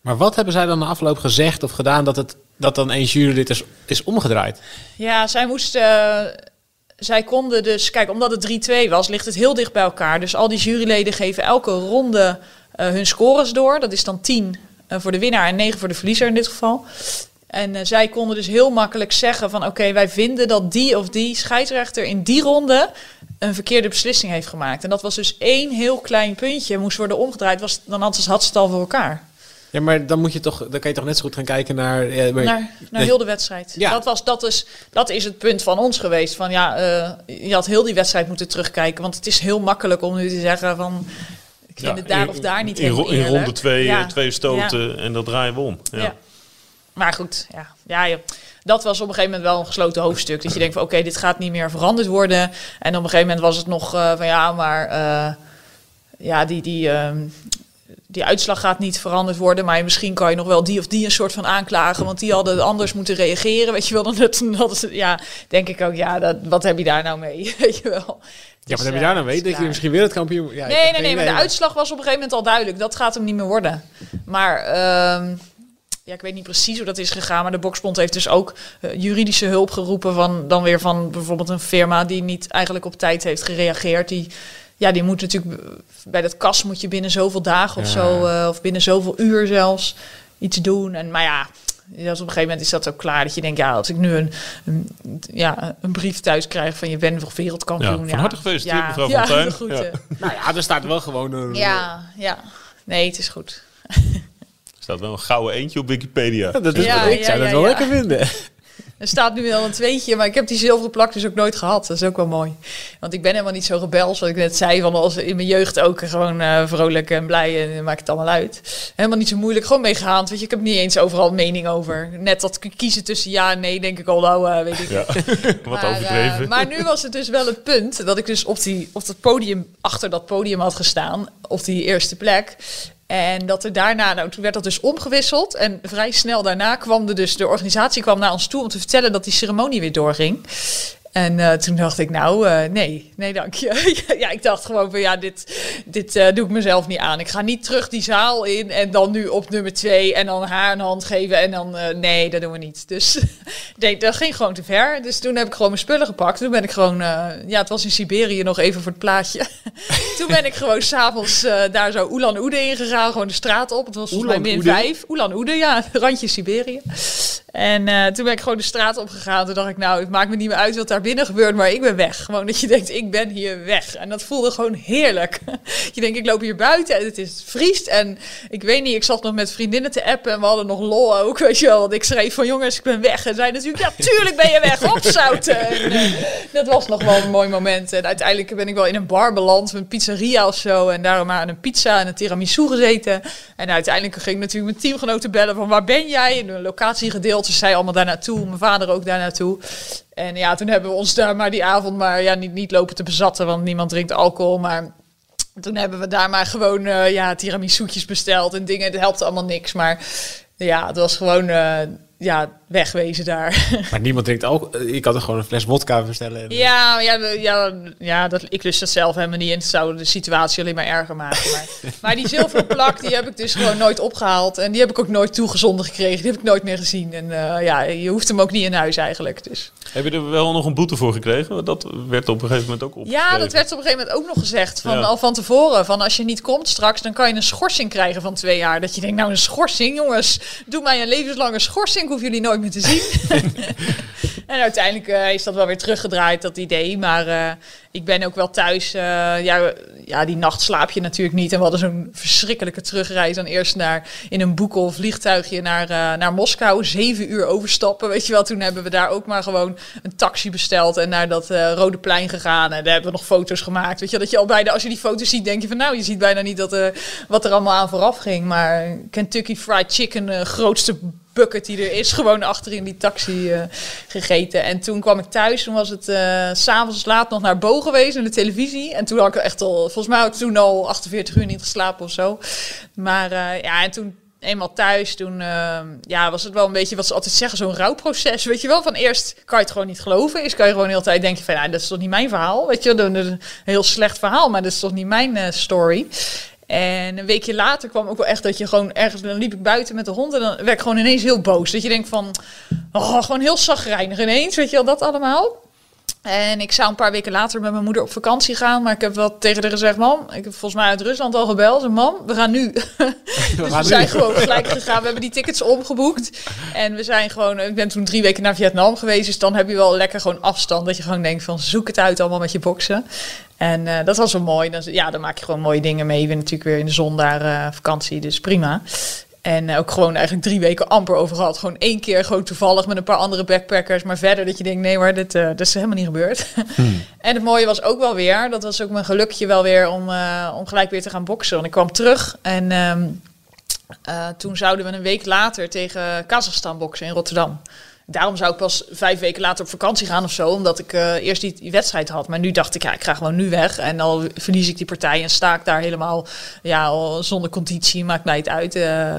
Maar wat hebben zij dan na afloop gezegd of gedaan dat het dat dan een jurylid is, is omgedraaid? Ja, zij moesten. Uh, zij konden dus, kijk, omdat het 3-2 was, ligt het heel dicht bij elkaar. Dus al die juryleden geven elke ronde uh, hun scores door. Dat is dan 10 uh, voor de winnaar en 9 voor de verliezer in dit geval. En uh, zij konden dus heel makkelijk zeggen van oké, wij vinden dat die of die scheidsrechter in die ronde een verkeerde beslissing heeft gemaakt. En dat was dus één heel klein puntje, moest worden omgedraaid, was, dan had ze, had ze het al voor elkaar. Ja, maar dan moet je toch, dan kan je toch net zo goed gaan kijken naar. Ja, maar, naar, naar heel de wedstrijd. Ja. Dat, was, dat, is, dat is het punt van ons geweest. Van ja, uh, je had heel die wedstrijd moeten terugkijken. Want het is heel makkelijk om nu te zeggen van. Ik vind ja, het daar in, of daar niet in, in ronde twee, ja. twee stoten en dat draaien we om. Ja. Maar goed, ja, ja joh dat was op een gegeven moment wel een gesloten hoofdstuk. Dat je denkt van oké, dit gaat niet meer veranderd worden. En op een gegeven moment was het nog uh, van ja, maar uh, ja, die, die, uh, die uitslag gaat niet veranderd worden. Maar misschien kan je nog wel die of die een soort van aanklagen. Want die hadden anders moeten reageren. Weet je wel, dan dat, dat, ja, denk ik ook, ja, dat, wat heb je daar nou mee? <laughs> Weet je wel. Ja, wat heb je daar nou mee? Dat je misschien wereldkampioen... Ja, nee, nee, nee, maar de uitslag was op een gegeven moment al duidelijk. Dat gaat hem niet meer worden. Maar ehm, ja, ik weet niet precies hoe dat is gegaan, maar de Boksbond heeft dus ook uh, juridische hulp geroepen van dan weer van bijvoorbeeld een firma die niet eigenlijk op tijd heeft gereageerd. Die, ja, die moet natuurlijk bij dat kas moet je binnen zoveel dagen of zo, uh, of binnen zoveel uur zelfs iets doen. En maar ja, dus op een gegeven moment is dat ook klaar. Dat je denkt, ja, als ik nu een, een ja, een brief thuis krijg van je bent nog wereldkampioen. Ja, van harte gefeliciteerd, ja, mevrouw ja, Fontijn. <laughs> Ja. Nou ja, er staat wel gewoon een... Ja, ja. Nee, het is goed <laughs> staat wel een gouden eentje op Wikipedia. dat is ja, ik zou dat wel lekker vinden. <laughs> Er staat nu wel een tweetje, maar ik heb die zilveren plak dus ook nooit gehad. Dat is ook wel mooi. Want ik ben helemaal niet zo rebels, wat ik net zei. Van als in mijn jeugd ook gewoon uh, vrolijk en blij en maakt het allemaal uit. Helemaal niet zo moeilijk, gewoon meegehaald. Weet je, ik heb niet eens overal mening over. Net dat kiezen tussen ja en nee, denk ik al, nou, uh, weet ik. Ja, <laughs> wat maar, overdreven. Uh, maar nu was het dus wel het punt dat ik dus op, die, op dat podium, achter dat podium had gestaan. Op die eerste plek. En dat er daarna, nou, toen werd dat dus omgewisseld. En vrij snel daarna kwam de, dus, de organisatie kwam naar ons toe om te vertellen dat die ceremonie weer doorging. En uh, toen dacht ik, nou, uh, nee, nee, dank je. <laughs> ja, ik dacht gewoon van, ja, dit, dit uh, doe ik mezelf niet aan. Ik ga niet terug die zaal in en dan nu op nummer twee en dan haar een hand geven en dan, nee, dat doen we niet. Dus <laughs> nee, dat ging gewoon te ver. Dus toen heb ik gewoon mijn spullen gepakt. Toen ben ik gewoon, ja, het was in Siberië nog even voor het plaatje. <laughs> toen ben ik gewoon s'avonds daar zo Oelan Oede ingegaan, gewoon de straat op. Het was volgens mij min vijf. Oelan Oede, ja, randje Siberië. En toen ben ik gewoon de straat opgegaan. Toen dacht ik, nou, het maakt me niet meer uit wat daar binnen gebeurt, maar ik ben weg. Gewoon dat je denkt, ik ben hier weg. En dat voelde gewoon heerlijk. <laughs> je denkt, ik loop hier buiten en het is vriest. En ik weet niet, ik zat nog met vriendinnen te appen en we hadden nog lol ook, <laughs> weet je wel. Want ik schreef van, jongens, ik ben weg. En zij natuurlijk, ja, tuurlijk ben je weg, opzouten. en, uh, dat was nog wel een mooi moment. En uiteindelijk ben ik wel in een bar beland, een pizzeria of zo. En daarom aan een pizza en een tiramisu gezeten. En uiteindelijk ging ik natuurlijk mijn teamgenoten bellen van, waar ben jij? In een locatie gedeeld ze zij allemaal daar naartoe, mijn vader ook daar naartoe. En ja, toen hebben we ons daar maar die avond maar ja, niet, niet lopen te bezatten, want niemand drinkt alcohol. Maar toen hebben we daar maar gewoon uh, ja, tiramisu'tjes besteld en dingen. Het helpt allemaal niks, maar ja, het was gewoon... Ja, wegwezen daar. <laughs> Maar niemand drinkt ook. Ik had er gewoon een fles vodka bestellen. Ja, ja, ja, ja dat, ik lust dat zelf helemaal niet. En het zou de situatie alleen maar erger maken. Maar, <laughs> maar die zilveren plak, die heb ik dus gewoon nooit opgehaald. En die heb ik ook nooit toegezonden gekregen. Die heb ik nooit meer gezien. En uh, ja, je hoeft hem ook niet in huis eigenlijk. Dus. Heb je er wel nog een boete voor gekregen? Dat werd op een gegeven moment ook op. Ja, dat werd op een gegeven moment ook nog gezegd. Van, ja. Al van tevoren. Van als je niet komt straks, dan kan je een schorsing krijgen van twee jaar. Dat je denkt, nou een schorsing, jongens. Doe mij een levenslange schorsing. Hoef jullie nooit meer te zien. <laughs> en uiteindelijk uh, is dat wel weer teruggedraaid, dat idee. Maar uh, ik ben ook wel thuis. Uh, ja, ja, die nacht slaap je natuurlijk niet. En we hadden zo'n verschrikkelijke terugreis. Dan eerst naar, in een boekel vliegtuigje naar, naar Moskou. Zeven uur overstappen, weet je wel. Toen hebben we daar ook maar gewoon een taxi besteld. En naar dat Rode Plein gegaan. En daar hebben we nog foto's gemaakt. Weet je, dat je al bijna, als je die foto's ziet, denk je van... Nou, je ziet bijna niet dat, wat er allemaal aan vooraf ging. Maar Kentucky Fried Chicken, grootste bucket die er is, gewoon achter in die taxi uh, gegeten. En toen kwam ik thuis, toen was het uh, s'avonds laat nog naar Bo geweest, in de televisie. En toen had ik echt al, volgens mij had ik toen al 48 uur niet geslapen of zo. Maar uh, ja, en toen eenmaal thuis, toen ja, was het wel een beetje wat ze altijd zeggen, zo'n rouwproces. Weet je wel, van eerst kan je het gewoon niet geloven. Is kan je gewoon heel tijd denken van, ja, dat is toch niet mijn verhaal. Weet je, een heel slecht verhaal, maar dat is toch niet mijn story. En een weekje later kwam ook wel echt dat je gewoon ergens... Dan liep ik buiten met de hond en dan werd ik gewoon ineens heel boos. Dat je denkt van... Oh, gewoon heel zagrijnig ineens, weet je wel, dat allemaal. En ik zou een paar weken later met mijn moeder op vakantie gaan. Maar ik heb wel tegen haar gezegd, mam, ik heb volgens mij uit Rusland al gebeld. En mam, we gaan nu. <laughs> We, dus we zijn gewoon gelijk gegaan. We hebben die tickets omgeboekt. En we zijn gewoon, ik ben toen drie weken naar Vietnam geweest. Dus dan heb je wel lekker gewoon afstand. Dat je gewoon denkt van, zoek het uit allemaal met je boksen. En uh, dat was wel mooi. Dan, ja, dan maak je gewoon mooie dingen mee. Je bent natuurlijk weer in de zon daar uh, vakantie, dus prima. En uh, ook gewoon eigenlijk drie weken amper over gehad. Gewoon één keer gewoon toevallig met een paar andere backpackers. Maar verder dat je denkt, nee maar dit, dit is helemaal niet gebeurd. <laughs> Hmm. en het mooie was ook wel weer, dat was ook mijn gelukje wel weer om, om gelijk weer te gaan boksen. Want ik kwam terug en um, toen zouden we een week later tegen Kazachstan boksen in Rotterdam. Daarom zou ik pas vijf weken later op vakantie gaan of zo. Omdat ik uh, eerst die, wedstrijd had. Maar nu dacht ik, ja, ik ga gewoon nu weg. En dan verlies ik die partij en sta ik daar helemaal ja, zonder conditie. Maakt mij het uit. Uh,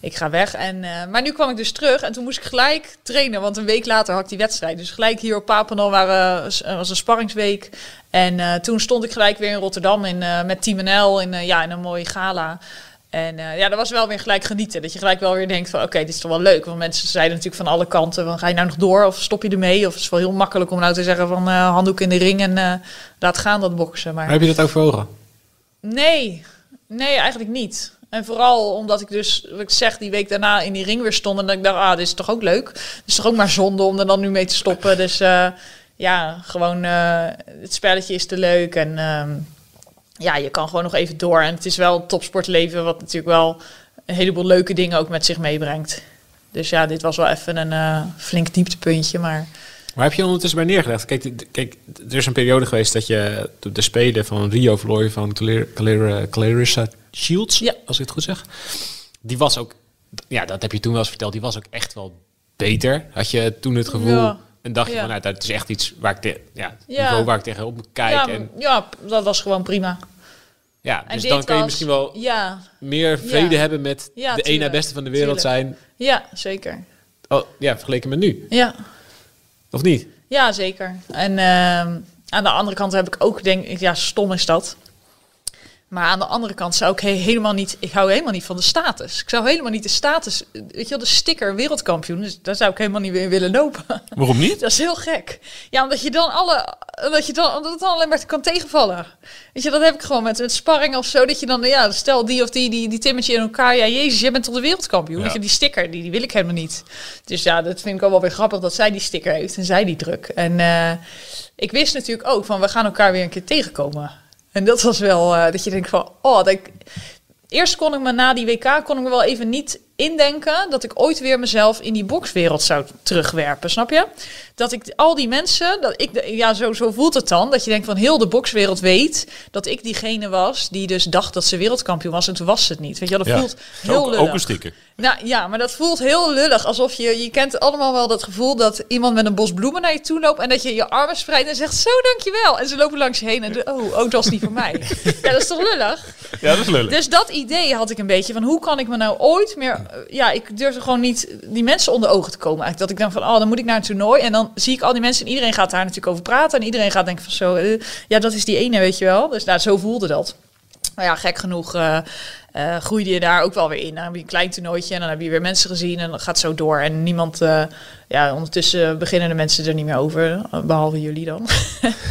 ik ga weg. En, uh, maar nu kwam ik dus terug. En toen moest ik gelijk trainen. Want een week later had ik die wedstrijd. Dus gelijk hier op Papenal waren, was een sparringsweek. En toen stond ik gelijk weer in Rotterdam in, met Team NL in, ja, in een mooie gala. En uh, ja, dat was wel weer gelijk genieten. Dat je gelijk wel weer denkt van oké, dit is toch wel leuk. Want mensen zeiden natuurlijk van alle kanten van ga je nou nog door of stop je ermee? Of het is wel heel makkelijk om nou te zeggen van uh, handdoek in de ring en uh, laat gaan dat boksen. Maar heb je dat ook voor ogen? Nee, nee eigenlijk niet. En vooral omdat ik dus, wat ik zeg, die week daarna in die ring weer stond. En dat ik dacht, ah, dit is toch ook leuk. Het is toch ook maar zonde om er dan nu mee te stoppen. Dus ja, gewoon het spelletje is te leuk. En ehm, ja, je kan gewoon nog even door. En het is wel een topsportleven, wat natuurlijk wel een heleboel leuke dingen ook met zich meebrengt. Dus ja, dit was wel even een uh, flink dieptepuntje, maar... Waar heb je ondertussen bij neergelegd? Kijk, kijk, er is een periode geweest dat je de Spelen van Rio verloor van Clarissa Shields, ja. als ik het goed zeg. Die was ook, ja, dat heb je toen wel eens verteld, die was ook echt wel beter. Had je toen het gevoel... Ja. En dacht je van, nou, dat is echt iets waar ik, te, ja, niveau waar ik tegenop moet kijken. Ja, en, ja, dat was gewoon prima. Ja, dus dan kun je misschien wel ja, meer vrede hebben met de na beste van de wereld zijn. Ja, zeker. Oh, ja, vergeleken met nu. Ja. Of niet? Ja, zeker. En ehm, aan de andere kant heb ik ook, denk ik, ja, stom is dat. Maar aan de andere kant zou ik helemaal niet, ik hou helemaal niet van de status. Ik zou helemaal niet de status, weet je wel, de sticker wereldkampioen, dus daar zou ik helemaal niet weer willen lopen. Waarom niet? <laughs> Dat is heel gek. Ja, omdat je dan alle, dat je dan, omdat het dan alleen maar kan tegenvallen. Weet je, dat heb ik gewoon met, met sparring of zo, dat je dan, ja, stel die of die, die, die timmetje in elkaar, ja, jezus, jij bent toch de wereldkampioen. Weet je, die sticker, die, die wil ik helemaal niet. Dus ja, dat vind ik ook wel weer grappig dat zij die sticker heeft en zij die druk. En uh, ik wist natuurlijk ook van, we gaan elkaar weer een keer tegenkomen. En dat was wel uh, dat je denkt van, oh, dat ik, eerst kon ik me na die WK kon ik me wel even niet indenken dat ik ooit weer mezelf in die bokswereld zou terugwerpen, snap je? Dat ik al die mensen, dat ik, ja, zo, zo voelt het dan, dat je denkt van heel de bokswereld weet dat ik diegene was die dus dacht dat ze wereldkampioen was en toen was het niet. Weet je, dat ja. voelt heel ook, lullig. ook een sticker. Nou ja, maar dat voelt heel lullig. Alsof je, je kent allemaal wel dat gevoel dat iemand met een bos bloemen naar je toe loopt en dat je je armen spreidt en zegt zo dankjewel. En ze lopen langs je heen en de, oh, oh, dat was niet voor mij. <laughs> ja, dat is toch lullig? Ja, dat is lullig. Dus dat idee had ik een beetje van hoe kan ik me nou ooit meer, ja, ik durfde gewoon niet die mensen onder ogen te komen. Eigenlijk dat ik dan van, oh, dan moet ik naar een toernooi en dan zie ik al die mensen en iedereen gaat daar natuurlijk over praten en iedereen gaat denken van zo, uh, ja, dat is die ene, weet je wel. Dus nou, zo voelde dat. Maar ja, gek genoeg uh, uh, groeide je daar ook wel weer in. Dan heb je een klein toernooitje en dan heb je weer mensen gezien en dan gaat zo door. En niemand, uh, ja, ondertussen beginnen de mensen er niet meer over, behalve jullie dan.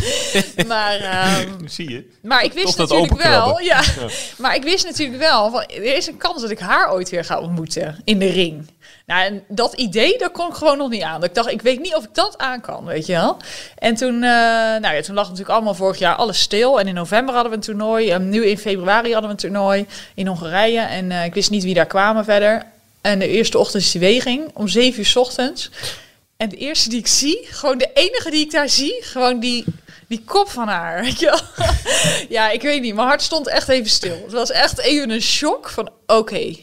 <laughs> maar, um, <laughs> zie je. Maar ik wist natuurlijk wel, ja, ja, maar ik wist natuurlijk wel, van, er is een kans dat ik haar ooit weer ga ontmoeten in de ring. Nou, en dat idee, daar kon ik gewoon nog niet aan. Ik dacht, ik weet niet of ik dat aan kan, weet je wel. En toen, uh, nou ja, toen lag natuurlijk allemaal vorig jaar alles stil. En in november hadden we een toernooi. En nu in februari hadden we een toernooi in Hongarije. En uh, ik wist niet wie daar kwamen verder. En de eerste ochtend is die weging, om zeven uur ochtends. En de eerste die ik zie, gewoon de enige die ik daar zie, gewoon die, die kop van haar. Weet je <laughs> ja, ik weet niet, mijn hart stond echt even stil. Het was echt even een shock van, oké...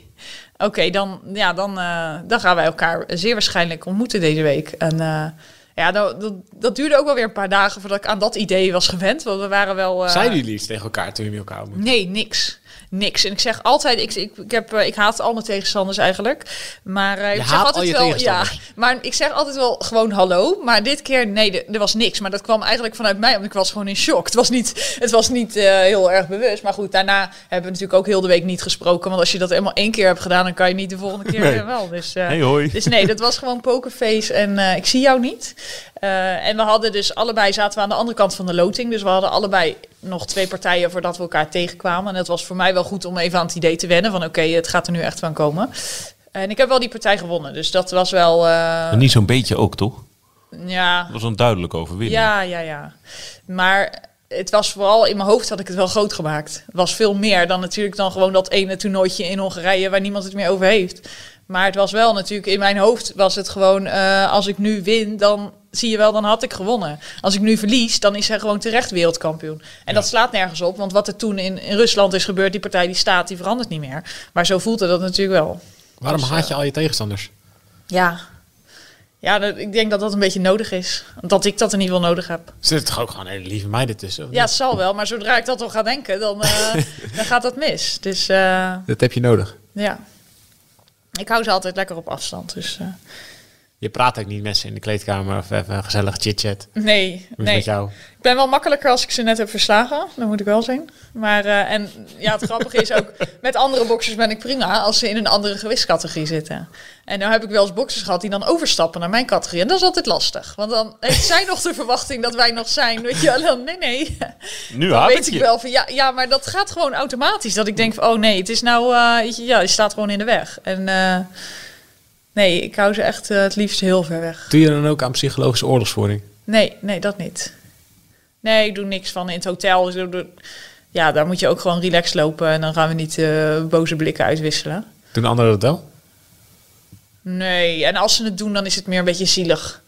Oké, okay, dan, ja, dan, uh, dan gaan wij elkaar zeer waarschijnlijk ontmoeten deze week. En uh, ja, dat, dat, dat, duurde ook wel weer een paar dagen voordat ik aan dat idee was gewend. Want we waren wel. Uh, Zeiden jullie iets tegen elkaar toen jullie elkaar ontmoetten? Nee, niks. Niks. En ik zeg altijd, ik, ik, ik, heb, ik haat al mijn tegenstanders eigenlijk. Maar uh, ik zeg altijd wel, ja. Maar ik zeg altijd wel gewoon hallo. Maar dit keer, nee, er was niks. Maar dat kwam eigenlijk vanuit mij, want ik was gewoon in shock. Het was niet, het was niet uh, heel erg bewust. Maar goed, daarna hebben we natuurlijk ook heel de week niet gesproken. Want als je dat eenmaal één keer hebt gedaan, dan kan je niet de volgende keer nee. wel. Dus, uh, hey, hoi. dus nee, dat was gewoon pokerface en ik zie jou niet. Uh, en we hadden dus allebei zaten we aan de andere kant van de loting. Dus we hadden allebei nog twee partijen voordat we elkaar tegenkwamen. En het was voor mij wel goed om even aan het idee te wennen van oké, okay, het gaat er nu echt van komen. En ik heb wel die partij gewonnen. Dus dat was wel. Uh, niet zo'n beetje ook, toch? Ja. Dat was een duidelijke overwinning. Ja, ja, ja. Maar het was vooral in mijn hoofd had ik het wel groot gemaakt. Het was veel meer dan natuurlijk dan gewoon dat ene toernooitje in Hongarije waar niemand het meer over heeft. Maar het was wel natuurlijk in mijn hoofd was het gewoon uh, als ik nu win dan zie je wel, dan had ik gewonnen. Als ik nu verlies, dan is hij gewoon terecht wereldkampioen. En ja. dat slaat nergens op, want wat er toen in, in, Rusland is gebeurd, die partij die staat, die verandert niet meer. Maar zo voelde dat natuurlijk wel. Waarom dus, haat je al je tegenstanders? Ja, ja dat, ik denk dat dat een beetje nodig is. Dat ik dat in ieder geval nodig heb. Zit toch ook gewoon hele lieve meiden tussen? Ja, het zal wel, maar zodra ik dat toch ga denken, dan, uh, <laughs> dan gaat dat mis. Dus, uh, dat heb je nodig? Ja. Ik hou ze altijd lekker op afstand, dus... Uh, je praat ook niet met ze in de kleedkamer of even een gezellig chit-chat. Nee, nee. Met jou? Ik ben wel makkelijker als ik ze net heb verslagen. Dat moet ik wel zijn. Maar, uh, en ja, het grappige is ook, <laughs> met andere boxers ben ik prima als ze in een andere gewichtscategorie zitten. En nou heb ik wel eens boxers gehad die dan overstappen naar mijn categorie. En dat is altijd lastig. Want dan heeft zij nog de verwachting dat wij nog zijn. Weet je, dan, nee, nee. <laughs> Nu dan weet ik ik wel van, ja, ja, maar dat gaat gewoon automatisch. Dat ik denk van, oh nee, het is nou, uh, ja, je staat gewoon in de weg. En... Uh, Nee, ik hou ze echt uh, het liefst heel ver weg. Doe je dan ook aan psychologische oorlogsvoering? Nee, nee, dat niet. Nee, ik doe niks van in het hotel. Dus ja, daar moet je ook gewoon relaxed lopen en dan gaan we niet uh, boze blikken uitwisselen. Doen anderen dat wel? Nee, en als ze het doen, dan is het meer een beetje zielig.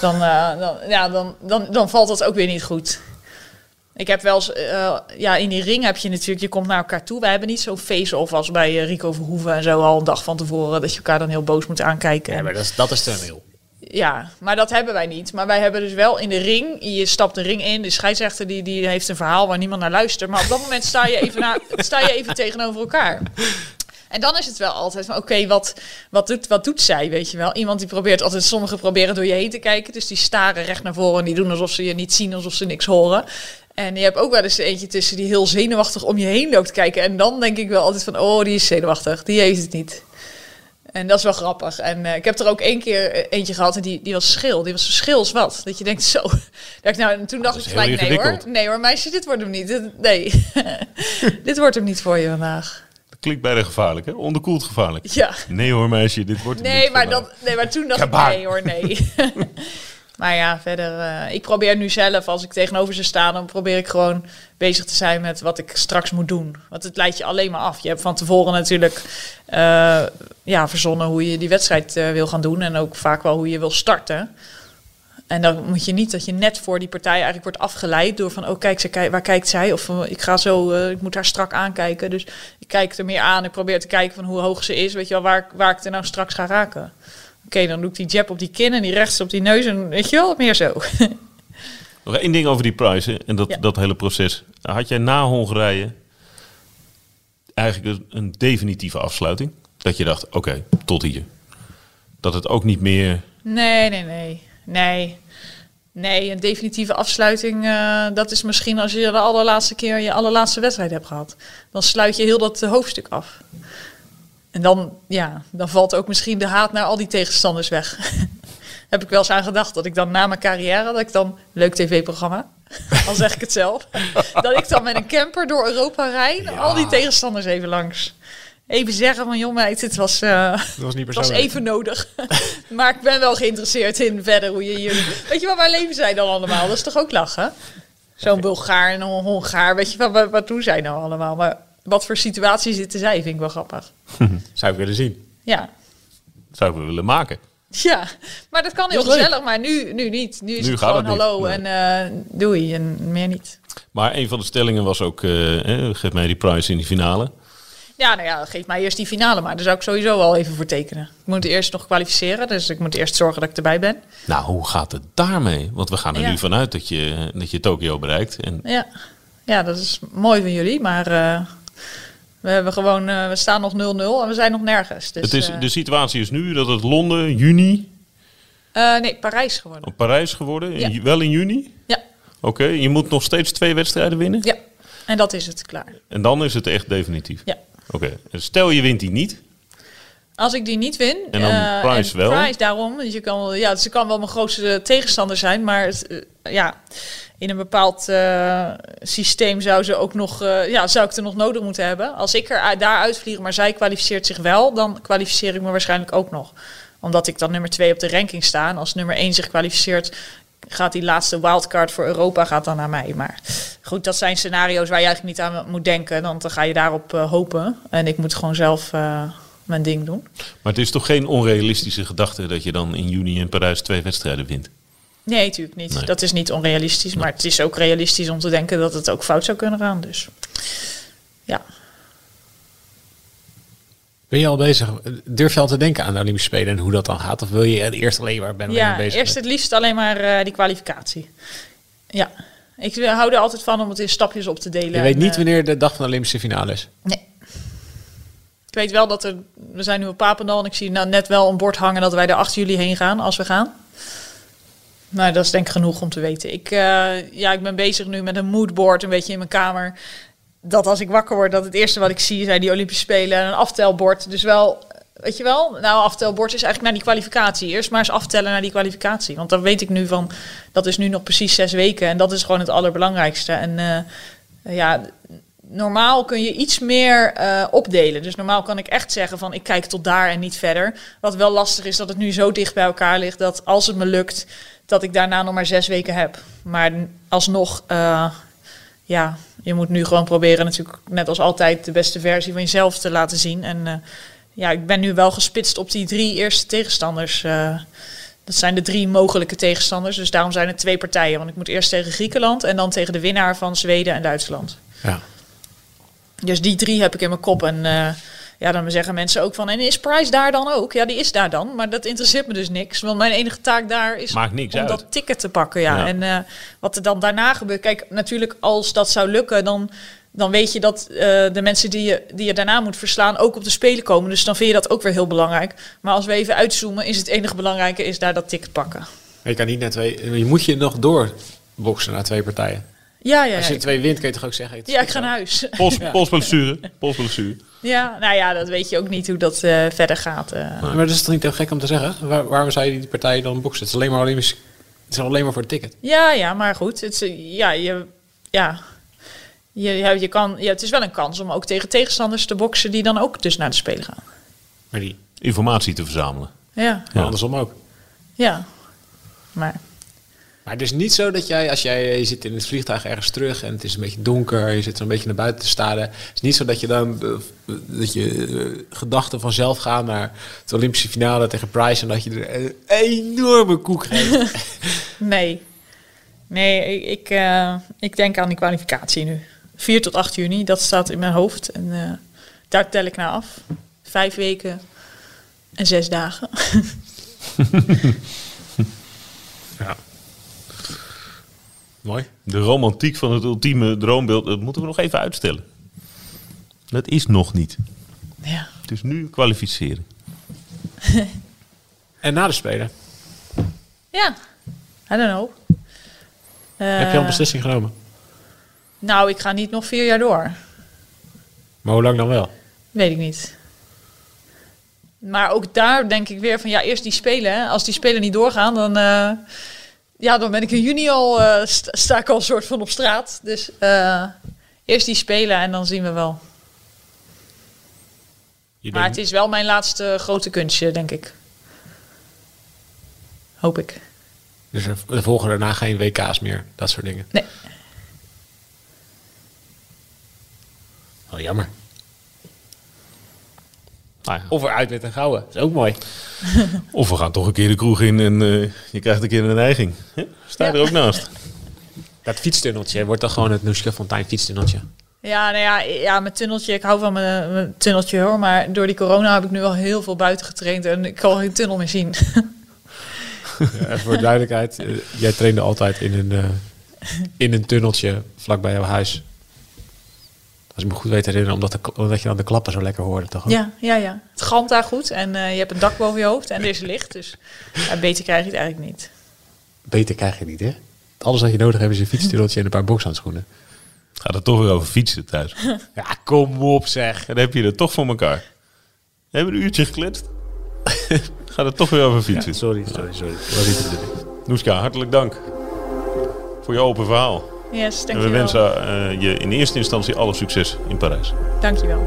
Dan, uh, dan, ja, dan, dan, dan valt dat ook weer niet goed. Ik heb wel eens, uh, ja, in die ring heb je natuurlijk, je komt naar elkaar toe. Wij hebben niet zo'n face-off als bij uh, Rico Verhoeven en zo al een dag van tevoren. Dat je elkaar dan heel boos moet aankijken. Ja, maar dat is, dat is te veel. Ja, maar dat hebben wij niet. Maar wij hebben dus wel in de ring, je stapt de ring in, de scheidsrechter die, die heeft een verhaal waar niemand naar luistert. Maar op dat moment sta je even, naar, <laughs> sta je even tegenover elkaar. En dan is het wel altijd van, oké, wat, wat, doet, wat doet zij, weet je wel? Iemand die probeert altijd, sommigen proberen door je heen te kijken. Dus die staren recht naar voren en die doen alsof ze je niet zien, alsof ze niks horen. En je hebt ook wel eens eentje tussen die heel zenuwachtig om je heen loopt kijken. En dan denk ik wel altijd van, oh, die is zenuwachtig, die heeft het niet. En dat is wel grappig. En uh, ik heb er ook één keer eh, eentje gehad en die, die was schil. Die was zo schil als wat. Dat je denkt zo. <laughs> Dat ik, nou, en toen dacht ik gelijk, nee hoor. Nee hoor, meisje, dit wordt hem niet. Nee, <laughs> dit wordt hem niet voor je vandaag. Klinkt bijna gevaarlijk, hè? Onderkoeld gevaarlijk. Ja. Nee hoor, meisje, dit wordt nee, maar dat, Nee, maar toen dacht ik, nee hoor, nee. <laughs> Maar ja, verder, uh, ik probeer nu zelf, als ik tegenover ze sta, dan probeer ik gewoon bezig te zijn met wat ik straks moet doen. Want het leidt je alleen maar af. Je hebt van tevoren natuurlijk uh, ja, verzonnen hoe je die wedstrijd uh, wil gaan doen en ook vaak wel hoe je wil starten. En dan moet je niet dat je net voor die partij eigenlijk wordt afgeleid door van, oh kijk, ze, waar kijkt zij? Of ik ga zo, ik moet haar strak aankijken. Dus ik kijk er meer aan. Ik probeer te kijken van hoe hoog ze is. Weet je wel, waar, waar ik er nou straks ga raken. Oké, dan doe ik die jab op die kin en die rechts op die neus en weet je wel, meer zo. <laughs> Nog één ding over die prijzen en dat, dat hele proces. Had jij na Hongarije eigenlijk een, definitieve afsluiting? Dat je dacht, oké, tot hier. Dat het ook niet meer... Nee, nee, nee. Nee. Nee, een definitieve afsluiting, uh, dat is misschien als je de allerlaatste keer je allerlaatste wedstrijd hebt gehad. Dan sluit je heel dat hoofdstuk af. En dan, ja, dan valt ook misschien de haat naar al die tegenstanders weg. <laughs> Heb ik wel eens aan gedacht dat ik dan na mijn carrière, dat ik dan, leuk tv-programma, <laughs> al zeg ik het zelf, <laughs> dat ik dan met een camper door Europa rijd, al die tegenstanders even langs. Even zeggen van, joh meid, het was, uh, dat was, niet was even nodig. <laughs> maar ik ben wel geïnteresseerd in verder hoe je hier... Weet je wat, waar leven zij dan allemaal? Dat is toch ook lachen? Zo'n Bulgaar en een Hongaar, weet je, wat, wat, wat doen zij nou allemaal? Maar wat voor situatie zitten zij, vind ik wel grappig. <laughs> Zou ik willen zien. Ja. Zou ik willen maken. Ja, maar dat kan heel gezellig, maar nu, nu niet. Nu is het gewoon hallo en uh, doei en meer niet. Maar een van de stellingen was ook, uh, geef mij die prijs in die finale. Ja, nou ja, geef mij eerst die finale maar. Daar zou ik sowieso wel even voor tekenen. Ik moet eerst nog kwalificeren, dus ik moet eerst zorgen dat ik erbij ben. Nou, hoe gaat het daarmee? Want we gaan er nu vanuit dat je, dat je Tokio bereikt. En... Ja. ja, dat is mooi van jullie, maar... Uh, we, hebben gewoon, uh, we staan nog 0-0 en we zijn nog nergens. Dus, het is, uh, de situatie is nu dat het Londen, juni... Nee, Parijs geworden. Oh, Parijs geworden? Ja. In, wel in juni? Ja. Oké, okay, je moet nog steeds twee wedstrijden winnen? Ja, en dat is het, klaar. En dan is het echt definitief? Ja. Oké, okay. stel je wint die niet... Als ik die niet win, en dan Price wel. Price daarom. Dus je kan, ja, ze kan wel mijn grootste tegenstander zijn, maar het, ja, in een bepaald uh, systeem zou ze ook nog, uh, ja, zou ik er nog nodig moeten hebben. Als ik er daar uitvlieg, maar zij kwalificeert zich wel, dan kwalificeer ik me waarschijnlijk ook nog. Omdat ik dan nummer twee op de ranking sta. En als nummer één zich kwalificeert, gaat die laatste wildcard voor Europa gaat dan naar mij. Maar goed, dat zijn scenario's waar je eigenlijk niet aan moet denken. Dan ga je daarop uh, hopen. En ik moet gewoon zelf mijn ding doen. Maar het is toch geen onrealistische gedachte dat je dan in juni in Parijs twee wedstrijden wint? Nee, natuurlijk niet. Dat is niet onrealistisch. Maar het is ook realistisch om te denken dat het ook fout zou kunnen gaan. Dus ja. Ben je al bezig? Durf je al te denken aan de Olympische Spelen en hoe dat dan gaat? Of wil je eerst alleen maar ben ja, bezig? eerst het liefst alleen maar uh, die kwalificatie. Ja. Ik hou er altijd van om het in stapjes op te delen. Je weet niet wanneer de dag van de Olympische finale is? Nee. Ik weet wel dat er... We zijn nu op Papendal en ik zie nou net wel een bord hangen dat wij er 8 juli heen gaan als we gaan. Nou, dat is denk ik genoeg om te weten. Ik, uh, ja, ik ben bezig nu met een moodboard een beetje in mijn kamer. Dat als ik wakker word, dat het eerste wat ik zie zijn die Olympische Spelen en een aftelbord. Dus wel, weet je wel, nou, aftelbord is eigenlijk naar die kwalificatie. Eerst maar eens aftellen naar die kwalificatie. Want dan weet ik nu van, dat is nu nog precies zes weken. En dat is gewoon het allerbelangrijkste. En uh, ja, normaal kun je iets meer uh, opdelen. Dus normaal kan ik echt zeggen van ik kijk tot daar en niet verder. Wat wel lastig is dat het nu zo dicht bij elkaar ligt dat als het me lukt, dat ik daarna nog maar zes weken heb. Maar alsnog, uh, ja, je moet nu gewoon proberen natuurlijk net als altijd de beste versie van jezelf te laten zien. En uh, ja, ik ben nu wel gespitst op die drie eerste tegenstanders. Uh, dat zijn de drie mogelijke tegenstanders. Dus daarom zijn het twee partijen. Want ik moet eerst tegen Griekenland en dan tegen de winnaar van Zweden en Duitsland. Ja. Dus die drie heb ik in mijn kop. En uh, ja, dan zeggen mensen ook van, en is Price daar dan ook? Ja, die is daar dan, maar dat interesseert me dus niks. Want mijn enige taak daar is Maakt niks om uit. dat ticket te pakken. Ja. ja. En uh, wat er dan daarna gebeurt, kijk, natuurlijk als dat zou lukken, dan dan weet je dat uh, de mensen die je, die je daarna moet verslaan ook op de Spelen komen. Dus dan vind je dat ook weer heel belangrijk. Maar als we even uitzoomen, is het enige belangrijke is daar dat ticket pakken. Je kan niet naar twee. Je moet je nog door boksen naar twee partijen. Ja, ja. Als je twee wint, kun je toch ook zeggen. Ja, ik ga naar huis. Polsblessure. Polsblessure. Ja, nou ja, dat weet je ook niet hoe dat uh, verder gaat. Uh. Maar dat is toch niet heel gek om te zeggen? Waar, waarom zou je die partijen dan boksen? Het is alleen maar, alleen, het is alleen maar voor het ticket. Ja, ja, maar goed. Het is, ja, je, ja, je, je kan, ja, het is wel een kans om ook tegen tegenstanders te boksen die dan ook dus naar de Spelen gaan. Maar die informatie te verzamelen. Ja. ja. andersom ook. Ja, maar... Maar het is niet zo dat jij, als jij je zit in het vliegtuig ergens terug en het is een beetje donker, je zit een beetje naar buiten te staren. Het is niet zo dat je dan dat je gedachten vanzelf gaan naar het Olympische finale tegen Price en dat je er een enorme koek geeft. <laughs> nee. Nee, ik, ik, uh, ik denk aan die kwalificatie nu. 4 tot 8 juni, dat staat in mijn hoofd. En uh, daar tel ik naar af. Vijf weken en zes dagen. <laughs> ja. Mooi. De romantiek van het ultieme droombeeld, dat moeten we nog even uitstellen. Dat is nog niet. Ja. Dus nu kwalificeren. <laughs> en na de Spelen? Ja, I don't know. Uh, Heb je al een beslissing genomen? Nou, ik ga niet nog vier jaar door. Maar hoe lang dan wel? Weet ik niet. Maar ook daar denk ik weer van ja, eerst die spelen. Als die spelen niet doorgaan, dan, uh, ja, dan ben ik in juni al, uh, sta, ik al een soort van op straat. Dus uh, eerst die spelen en dan zien we wel. Je maar het is wel mijn laatste grote kunstje, denk ik. Hoop ik. Dus er volgen daarna geen WK's meer, dat soort dingen? Nee. Oh, jammer. Nou ja. Of eruit met een gouden. Dat is ook mooi. <laughs> of we gaan toch een keer de kroeg in en uh, je krijgt een keer een neiging. Sta je ja. er ook naast. <laughs> Dat fietstunneltje wordt dan gewoon het Noeske Fontein fietstunneltje. Ja, nou ja, ja, mijn tunneltje. Ik hou van mijn, mijn, tunneltje hoor. Maar door die corona heb ik nu al heel veel buiten getraind. En ik kan geen tunnel meer zien. <laughs> ja, voor duidelijkheid. Uh, jij trainde altijd in een, uh, in een tunneltje vlakbij jouw huis. Als ik me goed weet herinneren, omdat, de, omdat je dan de klappen zo lekker hoorde, toch? Ja, ja, ja. Het galmt daar goed en uh, je hebt een dak boven je hoofd en er is licht. Dus beter krijg je het eigenlijk niet. Beter krijg je niet, hè? Alles wat je nodig hebt is een fietstunneltje en een paar bokshandschoenen. Gaat het toch weer over fietsen thuis? <laughs> ja, kom op zeg. En dan heb je het toch voor elkaar. We hebben een uurtje gekletst. <laughs> Gaat het toch weer over fietsen? Ja, sorry, sorry, sorry. Was niet de Noeska, hartelijk dank voor je open verhaal. Yes, en we wensen uh, je in eerste instantie alle succes in Parijs. Dankjewel.